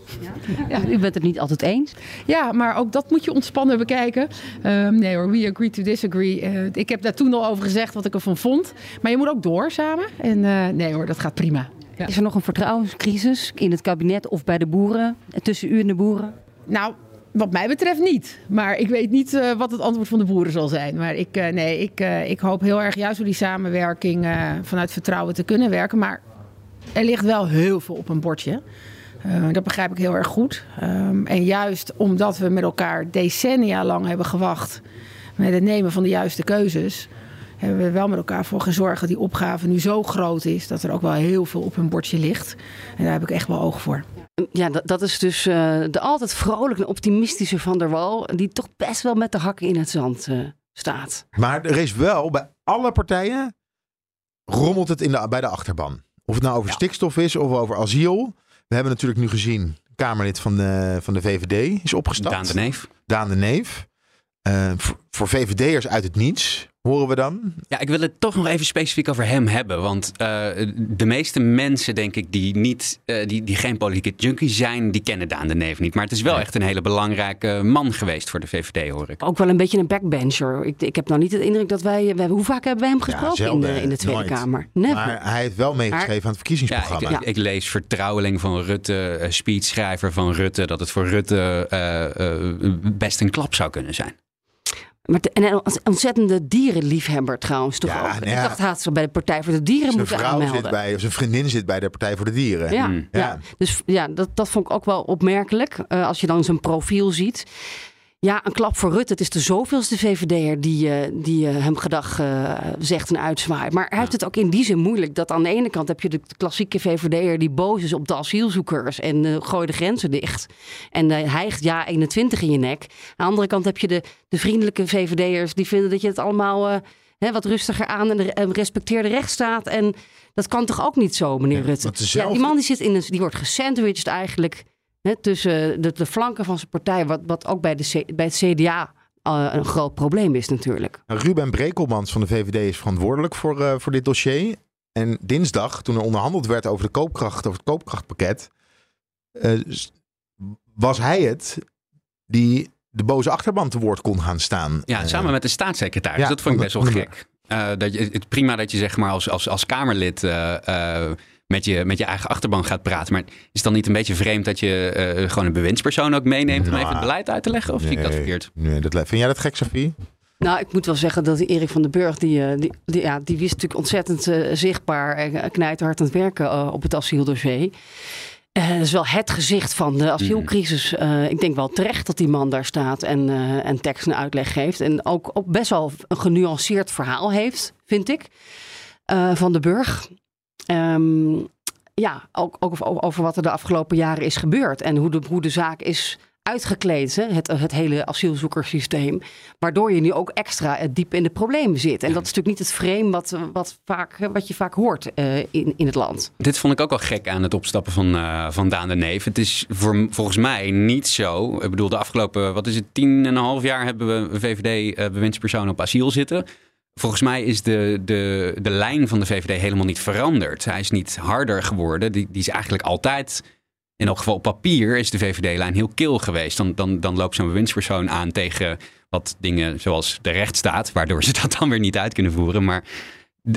Speaker 3: Ja, u bent het niet altijd eens.
Speaker 8: Ja, maar ook dat moet je ontspannen bekijken. Ehm, nee hoor, we agree to disagree. Ik heb daar toen al over gezegd wat ik ervan vond. Maar je moet ook door samen. En nee hoor, dat gaat prima. Ja.
Speaker 3: Is er nog een vertrouwenscrisis in het kabinet of bij de boeren? Tussen u en de boeren?
Speaker 8: Nou, wat mij betreft niet. Maar ik weet niet eh, wat het antwoord van de boeren zal zijn. Maar ik, eh, nee, ik, eh, ik hoop heel erg juist door die samenwerking vanuit vertrouwen te kunnen werken. Maar er ligt wel heel veel op een bordje. Dat begrijp ik heel erg goed. Ehm, en juist omdat we met elkaar decennia lang hebben gewacht met het nemen van de juiste keuzes, hebben we wel met elkaar voor gezorgd dat die opgave nu zo groot is dat er ook wel heel veel op een bordje ligt. En daar heb ik echt wel oog voor.
Speaker 3: Ja, dat, dat is dus eh, de altijd vrolijke en optimistische Van der Wal... die toch best wel met de hakken in het zand eh, staat.
Speaker 2: Maar er is wel bij alle partijen rommelt het in de, bij de achterban. Of het nou over stikstof is of over asiel. We hebben natuurlijk nu gezien, Kamerlid van de, van de VVD is opgestapt.
Speaker 4: Daan de Neef.
Speaker 2: Daan de Neef. Eh, voor, voor VVD'ers uit het niets, horen we dan.
Speaker 4: Ja, ik wil het toch nog even specifiek over hem hebben. Want eh, de meeste mensen, denk ik, die, niet, eh, die, die geen politieke junkie zijn, die kennen Daan de Neef niet. Maar het is wel echt een hele belangrijke man geweest voor de VVD, hoor ik.
Speaker 3: Ook wel een beetje een backbencher. Ik, ik heb nou niet de indruk dat wij... we hoe vaak hebben wij hem gesproken in,
Speaker 2: zelden,
Speaker 3: de, in de Tweede
Speaker 2: nooit.
Speaker 3: Kamer? Never.
Speaker 2: Maar hij heeft wel meegeschreven aan het
Speaker 4: Ja,
Speaker 2: verkiezingsprogramma.
Speaker 4: ik, ik, ik lees vertrouweling van Rutte, eh, speechschrijver van Rutte, dat het voor Rutte eh, eh, best een klap zou kunnen zijn.
Speaker 3: Maar te- en een ontzettende dierenliefhebber trouwens toch
Speaker 2: Ja,
Speaker 3: ook.
Speaker 2: nou
Speaker 3: Ik
Speaker 2: ja.
Speaker 3: dacht, had ze bij de Partij voor de Dieren
Speaker 2: zijn
Speaker 3: moeten
Speaker 2: vrouw
Speaker 3: aanmelden.
Speaker 2: zit bij, of zijn vriendin zit bij de Partij voor de Dieren.
Speaker 3: Ja,
Speaker 4: Mm.
Speaker 3: ja.
Speaker 2: Ja.
Speaker 3: dus ja, dat, dat vond ik ook wel opmerkelijk. eh, als je dan zijn profiel ziet. Ja, een klap voor Rutte. Het is de zoveelste VVD'er die, eh, die eh, hem gedag eh, zegt en uitzwaait. Maar hij heeft het ook in die zin moeilijk. Dat aan de ene kant heb je de klassieke VVD'er die boos is op de asielzoekers. En gooi de grenzen dicht. En hijgt ja 21 in je nek. Aan de andere kant heb je de, de vriendelijke VVD'ers die vinden dat je het allemaal... hè, wat rustiger aan en de- en respecteer de rechtsstaat. En dat kan toch ook niet zo, meneer Rutte? Ja, die man die, zit in een, die wordt gesandwiched eigenlijk hè, tussen de, de flanken van zijn partij. Wat, wat ook bij, de, C- bij het CDA eh, een groot probleem is natuurlijk.
Speaker 2: Ruben Brekelmans van de VVD is verantwoordelijk voor, eh, voor dit dossier. En dinsdag, toen er onderhandeld werd over de koopkracht, over het koopkrachtpakket, eh, was hij het die de boze achterban te woord kon gaan staan.
Speaker 4: Ja, samen met de staatssecretaris.
Speaker 2: ja,
Speaker 4: dat vond ik best wel gek. Eh, dat je, het prima dat je zeg maar als, als, als Kamerlid eh, eh, met, je, met je eigen achterban gaat praten. Maar is het dan niet een beetje vreemd dat je eh, gewoon een bewindspersoon ook meeneemt om
Speaker 2: Nou,
Speaker 4: even het beleid uit te leggen? Of zie ik dat
Speaker 2: nee,
Speaker 4: verkeerd?
Speaker 2: Nee, dat, vind jij dat gek, Sophie?
Speaker 3: Nou, ik moet wel zeggen dat Erik van den Burg, die, eh, die, die, ja, die wist natuurlijk ontzettend eh, zichtbaar en knijterhard aan het werken eh, op het asieldossier. Eh, dat is wel het gezicht van de asielcrisis. Eh, ik denk wel terecht dat die man daar staat en, eh, en tekst en uitleg geeft. En ook, ook best wel een genuanceerd verhaal heeft, vind ik, eh, van de Burg. Ehm, ja, ook, ook over, wat er de afgelopen jaren is gebeurd. En hoe de, hoe de zaak is uitgekleed, hè? Het, het hele asielzoekersysteem. Waardoor je nu ook extra eh, diep in de problemen zit. En dat is natuurlijk niet het frame wat, wat, vaak, wat je vaak hoort eh, in, in het land.
Speaker 4: Dit vond ik ook wel gek aan het opstappen van, eh, van Daan de Neef. Het is volgens mij niet zo. Ik bedoel, de afgelopen, wat is het, tien en een half jaar hebben we VVD-bewindspersonen op asiel zitten. Volgens mij is de, de, de lijn van de VVD helemaal niet veranderd. Hij is niet harder geworden. Die, die is eigenlijk altijd, in elk geval op papier, is de VVD-lijn heel kil geweest. Dan, dan, dan loopt zo'n bewindspersoon aan tegen wat dingen zoals de rechtsstaat, waardoor ze dat dan weer niet uit kunnen voeren. Maar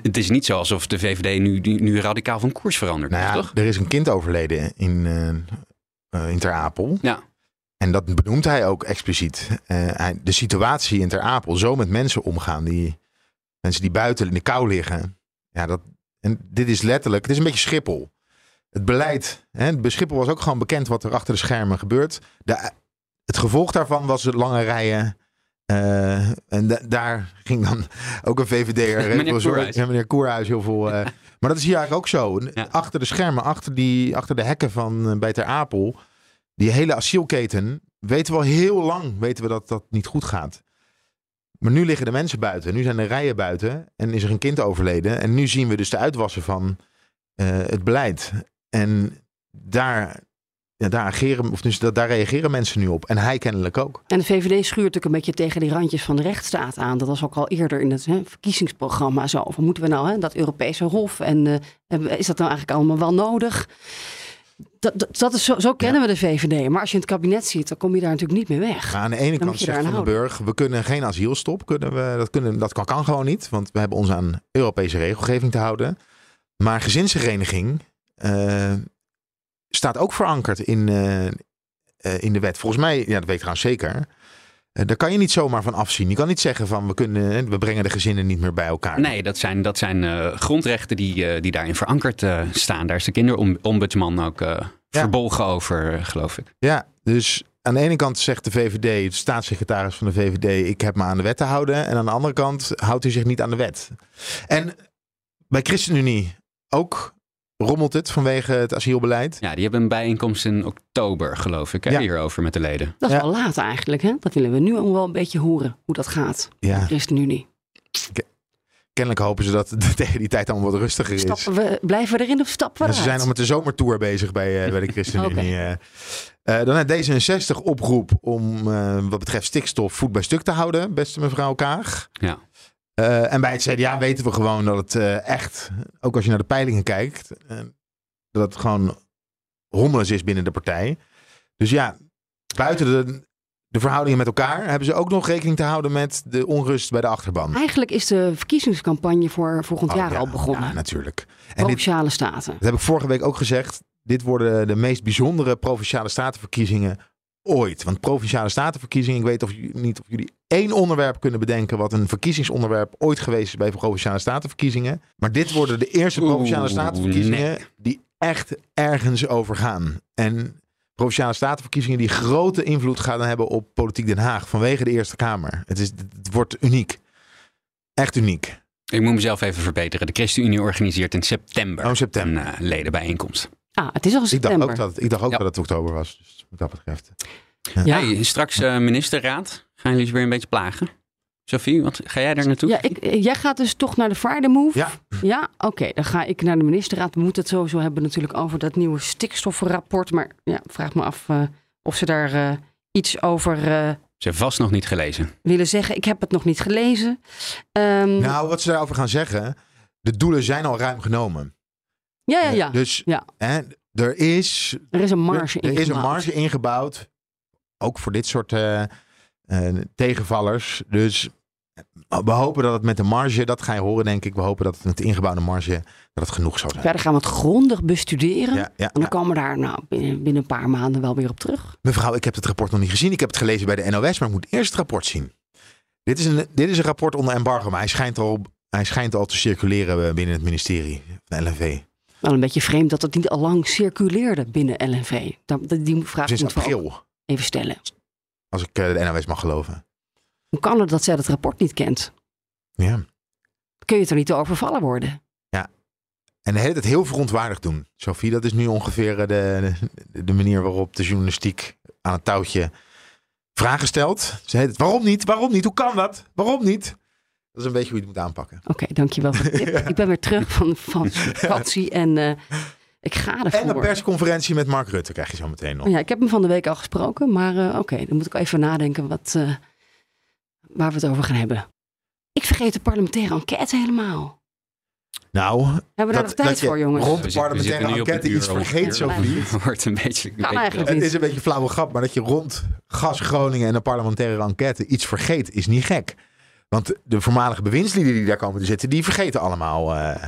Speaker 4: het is niet zo alsof de VVD nu, nu, radicaal van koers verandert.
Speaker 2: Nou ja,
Speaker 4: toch?
Speaker 2: er is een kind overleden in, eh, in Ter Apel.
Speaker 4: Ja.
Speaker 2: En dat benoemt hij ook expliciet. Hij- de situatie in Ter Apel, zo met mensen omgaan, die mensen die buiten in de kou liggen. Ja, dat, en dit is letterlijk, het is een beetje Schiphol. Het beleid, hè, bij Schiphol was ook gewoon bekend wat er achter de schermen gebeurt. De, het gevolg daarvan was de lange rijen. eh, en da- daar ging dan ook een VVD'er.
Speaker 4: Meneer Koerhuis.
Speaker 2: Ja, meneer Koerhuis heel veel. eh, maar dat is hier eigenlijk ook zo.
Speaker 4: Ja.
Speaker 2: Achter de schermen, achter, die, achter de hekken van uh, bij Ter Apel. Die hele asielketen. Weten we al heel lang weten we dat dat niet goed gaat. Maar nu liggen de mensen buiten. Nu zijn de rijen buiten. En is er een kind overleden. En nu zien we dus de uitwassen van eh, het beleid. En daar, ja, daar, of dus daar reageren mensen nu op. En hij kennelijk ook.
Speaker 3: En de VVD schuurt natuurlijk een beetje tegen die randjes van de rechtsstaat aan. Dat was ook al eerder in het hè, verkiezingsprogramma zo. Van moeten we nou hè, dat Europese Hof en eh, is dat nou eigenlijk allemaal wel nodig? Dat, dat, dat is zo, zo kennen we de VVD. Maar als je in het kabinet zit, dan kom je daar natuurlijk niet mee weg.
Speaker 2: Maar aan de ene
Speaker 3: Dan
Speaker 2: kant zegt Van den. Burg, we kunnen geen asielstop. Kunnen we, dat, kunnen, dat kan, kan gewoon niet. Want we hebben ons aan Europese regelgeving te houden. Maar gezinshereniging eh, staat ook verankerd in, eh, eh, in de wet. Volgens mij, ja, dat weet ik trouwens zeker. Eh, daar kan je niet zomaar van afzien. Je kan niet zeggen van we, kunnen, we brengen de gezinnen niet meer bij elkaar.
Speaker 4: Nee, dat zijn, dat zijn eh, grondrechten die, eh, die daarin verankerd eh, staan. Daar is de kinderombudsman ook eh,
Speaker 2: Ja.
Speaker 4: verbolgen over, eh, geloof ik.
Speaker 2: Ja, dus aan de ene kant zegt de VVD, de staatssecretaris van de VVD, ik heb me aan de wet te houden. En aan de andere kant houdt hij zich niet aan de wet. En bij ChristenUnie ook rommelt het vanwege het asielbeleid.
Speaker 4: Ja, die hebben een bijeenkomst in oktober, geloof ik, hè,
Speaker 2: Ja.
Speaker 4: hierover met de leden.
Speaker 3: Dat is
Speaker 2: Ja.
Speaker 3: wel laat eigenlijk. Hè? Dat willen we nu al wel een beetje horen, hoe dat gaat.
Speaker 2: Ja,
Speaker 3: ChristenUnie.
Speaker 2: kennelijk hopen ze dat het tegen die tijd allemaal wat rustiger is.
Speaker 3: Stappen we, blijven we erin of stappen we
Speaker 2: En ze zijn nog met de zomertour bezig bij, eh, bij de ChristenUnie. Eh. Eh, dan heeft D66 oproep om eh, wat betreft stikstof voet bij stuk te houden, beste mevrouw Kaag.
Speaker 4: Ja.
Speaker 2: Eh, en bij het CDA weten we gewoon dat het eh, echt, ook als je naar de peilingen kijkt, eh, dat het gewoon hommeles is binnen de partij. Dus ja, buiten de, de verhoudingen met elkaar hebben ze ook nog rekening te houden met de onrust bij de achterban.
Speaker 3: Eigenlijk is de verkiezingscampagne voor volgend
Speaker 2: Oh,
Speaker 3: jaar
Speaker 2: ja,
Speaker 3: al begonnen.
Speaker 2: Ja, natuurlijk. En dit,
Speaker 3: Provinciale staten.
Speaker 2: dat heb ik vorige week ook gezegd. Dit worden de meest bijzondere provinciale statenverkiezingen ooit. Want provinciale statenverkiezingen, ik weet of, jullie- niet of jullie één onderwerp kunnen bedenken wat een verkiezingsonderwerp ooit geweest is bij provinciale statenverkiezingen. Maar dit worden de eerste
Speaker 4: Oeh,
Speaker 2: provinciale statenverkiezingen
Speaker 4: nee.
Speaker 2: die echt ergens over gaan. En provinciale statenverkiezingen die grote invloed gaan hebben op politiek Den Haag vanwege de Eerste Kamer. Het, is, het wordt uniek. Echt uniek.
Speaker 4: Ik moet mezelf even verbeteren. De ChristenUnie organiseert in september,
Speaker 2: Oh, september.
Speaker 4: een eh, ledenbijeenkomst.
Speaker 3: Ah, het is al
Speaker 2: Ik dacht
Speaker 3: september.
Speaker 2: ook dat, ik dacht ook
Speaker 4: Ja.
Speaker 2: dat het oktober was. Dus wat dat betreft.
Speaker 3: Ja.
Speaker 4: Hey, straks eh, ministerraad. Gaan jullie ze weer een beetje plagen? Sophie, wat, ga jij daar naartoe?
Speaker 3: Ja, ik, eh, jij gaat dus toch naar de Friday Move?
Speaker 2: Ja.
Speaker 3: Ja, oké. dan ga ik naar de ministerraad. We moeten het sowieso hebben natuurlijk over dat nieuwe stikstofrapport. Maar ja, vraag me af eh, of ze daar eh, iets over eh,
Speaker 4: Ze heeft vast nog niet gelezen.
Speaker 3: willen zeggen. Ik heb het nog niet gelezen. Ehm,
Speaker 2: Nou, wat ze daarover gaan zeggen. De doelen zijn al ruim genomen.
Speaker 3: ja, ja, ja.
Speaker 2: Dus
Speaker 3: Ja.
Speaker 2: hè, er is
Speaker 3: Er is een marge
Speaker 2: er is een marge ingebouwd. Ook voor dit soort eh, eh, tegenvallers. Dus we hopen dat het met de marge, dat ga je horen denk ik. We hopen dat het met de ingebouwde marge dat het genoeg zou zijn.
Speaker 3: Verder gaan we het grondig bestuderen.
Speaker 2: Ja, ja,
Speaker 3: En dan komen we daar nou, binnen, binnen een paar maanden wel weer op terug.
Speaker 2: Mevrouw, ik heb het rapport nog niet gezien. Ik heb het gelezen bij de NOS, maar ik moet eerst het rapport zien. Dit is een, dit is een rapport onder embargo, maar hij schijnt al, hij schijnt al te circuleren eh, binnen het ministerie van LNV.
Speaker 3: Wel een beetje vreemd dat het niet al lang circuleerde binnen LNV. Dat, dat- die vraag
Speaker 2: Sinds
Speaker 3: moeten we ook
Speaker 2: april,
Speaker 3: even stellen.
Speaker 2: als ik eh, de NOS mag geloven.
Speaker 3: Hoe kan het dat zij het rapport niet kent?
Speaker 2: Ja.
Speaker 3: Kun je het er niet over vallen worden?
Speaker 2: En de hele tijd heel verontwaardigd doen. Sophie, dat is nu ongeveer eh, de, de, de manier waarop de journalistiek aan het touwtje vragen stelt. Ze heet het, waarom niet? Waarom niet? Hoe kan dat? Waarom niet? Dat is een beetje hoe je het moet aanpakken.
Speaker 3: Oké, dankjewel voor de tip. Ik ben weer terug van, van vakantie en eh, ik ga
Speaker 2: En een
Speaker 3: ervoor.
Speaker 2: persconferentie met Mark Rutte krijg je zo meteen nog.
Speaker 3: Ja, ik heb hem van de week al gesproken, maar eh, oké, dan moet ik even nadenken wat, eh, waar we het over gaan hebben. Ik vergeet de parlementaire enquête helemaal.
Speaker 2: Nou,
Speaker 3: Hebben we daar
Speaker 2: dat,
Speaker 3: nog tijd
Speaker 2: dat je
Speaker 3: voor, jongens?
Speaker 2: rond de parlementaire enquête iets vergeet. Sophie.
Speaker 4: Wordt een beetje... een beetje-
Speaker 3: eigenlijk
Speaker 2: Het
Speaker 3: niet.
Speaker 2: is een beetje flauwe grap, maar dat je rond Gas Groningen en de parlementaire enquête iets vergeet, is niet gek. Want de voormalige bewindslieden die daar komen te zitten, die vergeten allemaal. eh,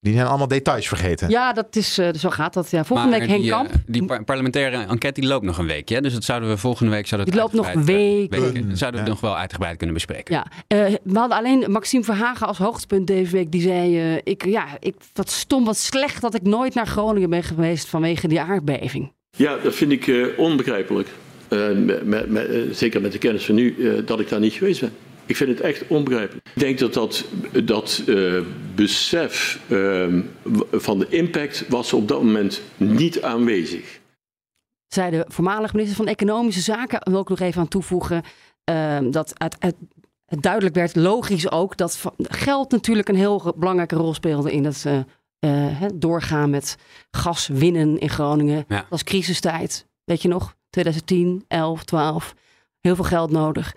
Speaker 2: Die zijn allemaal details vergeten.
Speaker 3: Ja, dat is, eh, zo gaat dat. Ja. Volgende
Speaker 4: Maar
Speaker 3: week Henk
Speaker 4: die, eh,
Speaker 3: Kamp.
Speaker 4: die par- parlementaire enquête die loopt nog een weekje. hè? Dus dat zouden we volgende week zouden
Speaker 3: Die loopt nog
Speaker 4: eh,
Speaker 3: weken.
Speaker 4: Zouden we
Speaker 2: Ja.
Speaker 4: nog wel uitgebreid kunnen bespreken.
Speaker 3: Ja, eh, we hadden alleen Maxime Verhagen als hoogtepunt deze week. Die zei, eh, ik, ja, ik, wat stom, wat slecht dat ik nooit naar Groningen ben geweest vanwege die aardbeving.
Speaker 9: Ja, dat vind ik eh, onbegrijpelijk. Eh, met, met, met, eh, zeker met de kennis van nu, eh, dat ik daar niet geweest ben. Ik vind het echt onbegrijpelijk. Ik denk dat dat, dat eh, besef eh, w- van de impact was op dat moment niet aanwezig.
Speaker 3: Zei de voormalig minister van Economische Zaken, wil ik nog even aan toevoegen, eh, dat uit, uit- het duidelijk werd, logisch ook, dat geld natuurlijk een heel belangrijke rol speelde in het eh, eh, hè, doorgaan met gas winnen in Groningen.
Speaker 4: Ja.
Speaker 3: Dat was crisistijd, weet je nog? 2010, 11, 12. Heel veel geld nodig.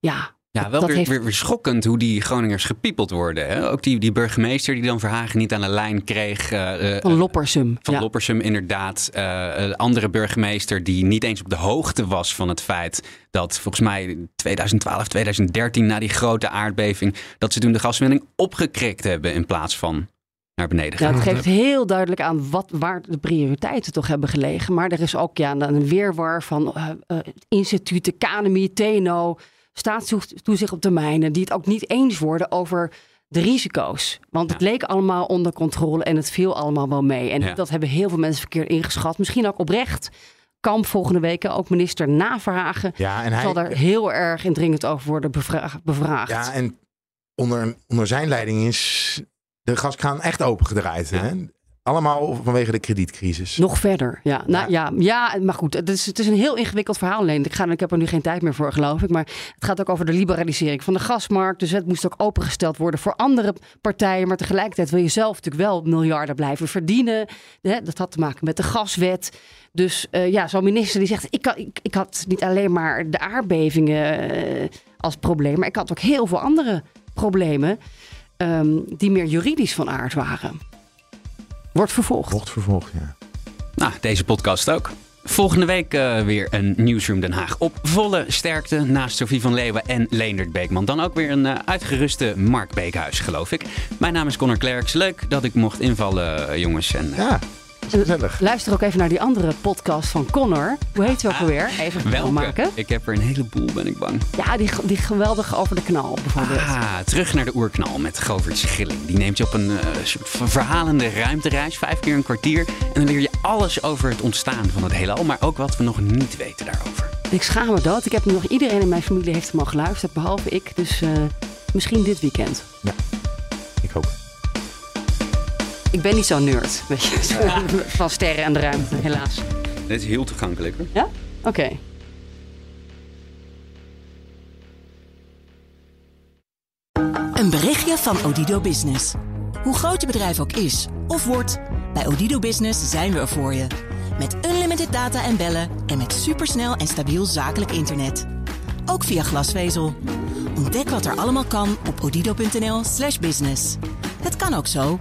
Speaker 3: Ja,
Speaker 4: Ja, wel
Speaker 3: dat
Speaker 4: weer,
Speaker 3: heeft-
Speaker 4: weer, weer schokkend hoe die Groningers gepiepeld worden. Hè? Ook die, die burgemeester die dan Verhagen niet aan de lijn kreeg. eh, eh,
Speaker 3: van Loppersum.
Speaker 4: Van
Speaker 3: ja.
Speaker 4: Loppersum inderdaad. Eh, een andere burgemeester die niet eens op de hoogte was van het feit dat volgens mij 2012, 2013 na die grote aardbeving, dat ze toen de gaswinning opgekrikt hebben in plaats van naar beneden
Speaker 3: Ja,
Speaker 4: gaan.
Speaker 3: het geeft heel duidelijk aan wat, waar de prioriteiten toch hebben gelegen. Maar er is ook ja, een weerwar van eh, eh, instituten, KNMI, TNO, staatstoezicht op termijnen, die het ook niet eens worden over de risico's. Want het leek allemaal onder controle en het viel allemaal wel mee. En
Speaker 4: Ja.
Speaker 3: dat hebben heel veel mensen verkeerd ingeschat. Misschien ook oprecht. Kamp volgende week ook minister navragen.
Speaker 2: Ja, en hij,
Speaker 3: Zal daar heel erg indringend over worden bevra- bevraagd.
Speaker 2: ja, en onder, onder zijn leiding is de gaskraan echt opengedraaid.
Speaker 4: Ja.
Speaker 2: Hè? Allemaal vanwege de kredietcrisis.
Speaker 3: Nog verder, ja. Nou, ja. Ja, maar goed, het is, het is een heel ingewikkeld verhaal alleen. Ik, ga, ik heb er nu geen tijd meer voor, geloof ik. Maar het gaat ook over de liberalisering van de gasmarkt. Dus het moest ook opengesteld worden voor andere partijen. Maar tegelijkertijd wil je zelf natuurlijk wel miljarden blijven verdienen. Dat had te maken met de gaswet. Dus eh, ja, zo'n minister die zegt... Ik, had- ik, ik had niet alleen maar de aardbevingen eh, als probleem... maar ik had ook heel veel andere problemen... ehm, die meer juridisch van aard waren. Wordt vervolgd.
Speaker 2: Wordt vervolgd, ja.
Speaker 4: Nou, deze podcast ook. Volgende week eh, weer een Newsroom Den Haag op volle sterkte. Naast Sophie van Leeuwen en Leendert Beekman. Dan ook weer een eh, uitgeruste Mark Beekhuis, geloof ik. Mijn naam is Connor Klerks. Leuk dat ik mocht invallen, eh, jongens. En,
Speaker 2: Ja, gezellig.
Speaker 3: Luister ook even naar die andere podcast van Connor. Hoe heet ze ook alweer? Even
Speaker 4: welke?
Speaker 3: maken.
Speaker 4: Ik heb er een heleboel, ben ik bang.
Speaker 3: Ja, die, die geweldig over de knal bijvoorbeeld.
Speaker 4: Ah, terug naar de oerknal met Govert Schilling. Die neemt je op een soort van verhalende ruimtereis, vijf keer een kwartier. En dan leer je alles over het ontstaan van het heelal, maar ook wat we nog niet weten daarover.
Speaker 3: Ik schaam me dood. Ik heb nu nog iedereen in mijn familie heeft hem al geluisterd, behalve ik. Dus eh, misschien dit weekend.
Speaker 2: Ik ook.
Speaker 3: Ik ben niet zo'n nerd, weet je. Van sterren en de ruimte, helaas.
Speaker 4: Dit is heel toegankelijk hoor.
Speaker 3: Ja? Oké.
Speaker 1: Een berichtje van Odido Business. Hoe groot je bedrijf ook is of wordt, bij Odido Business zijn we er voor je. Met unlimited data en bellen en met supersnel en stabiel zakelijk internet. Ook via glasvezel. Ontdek wat er allemaal kan op odido.nl/slash business. Het kan ook zo.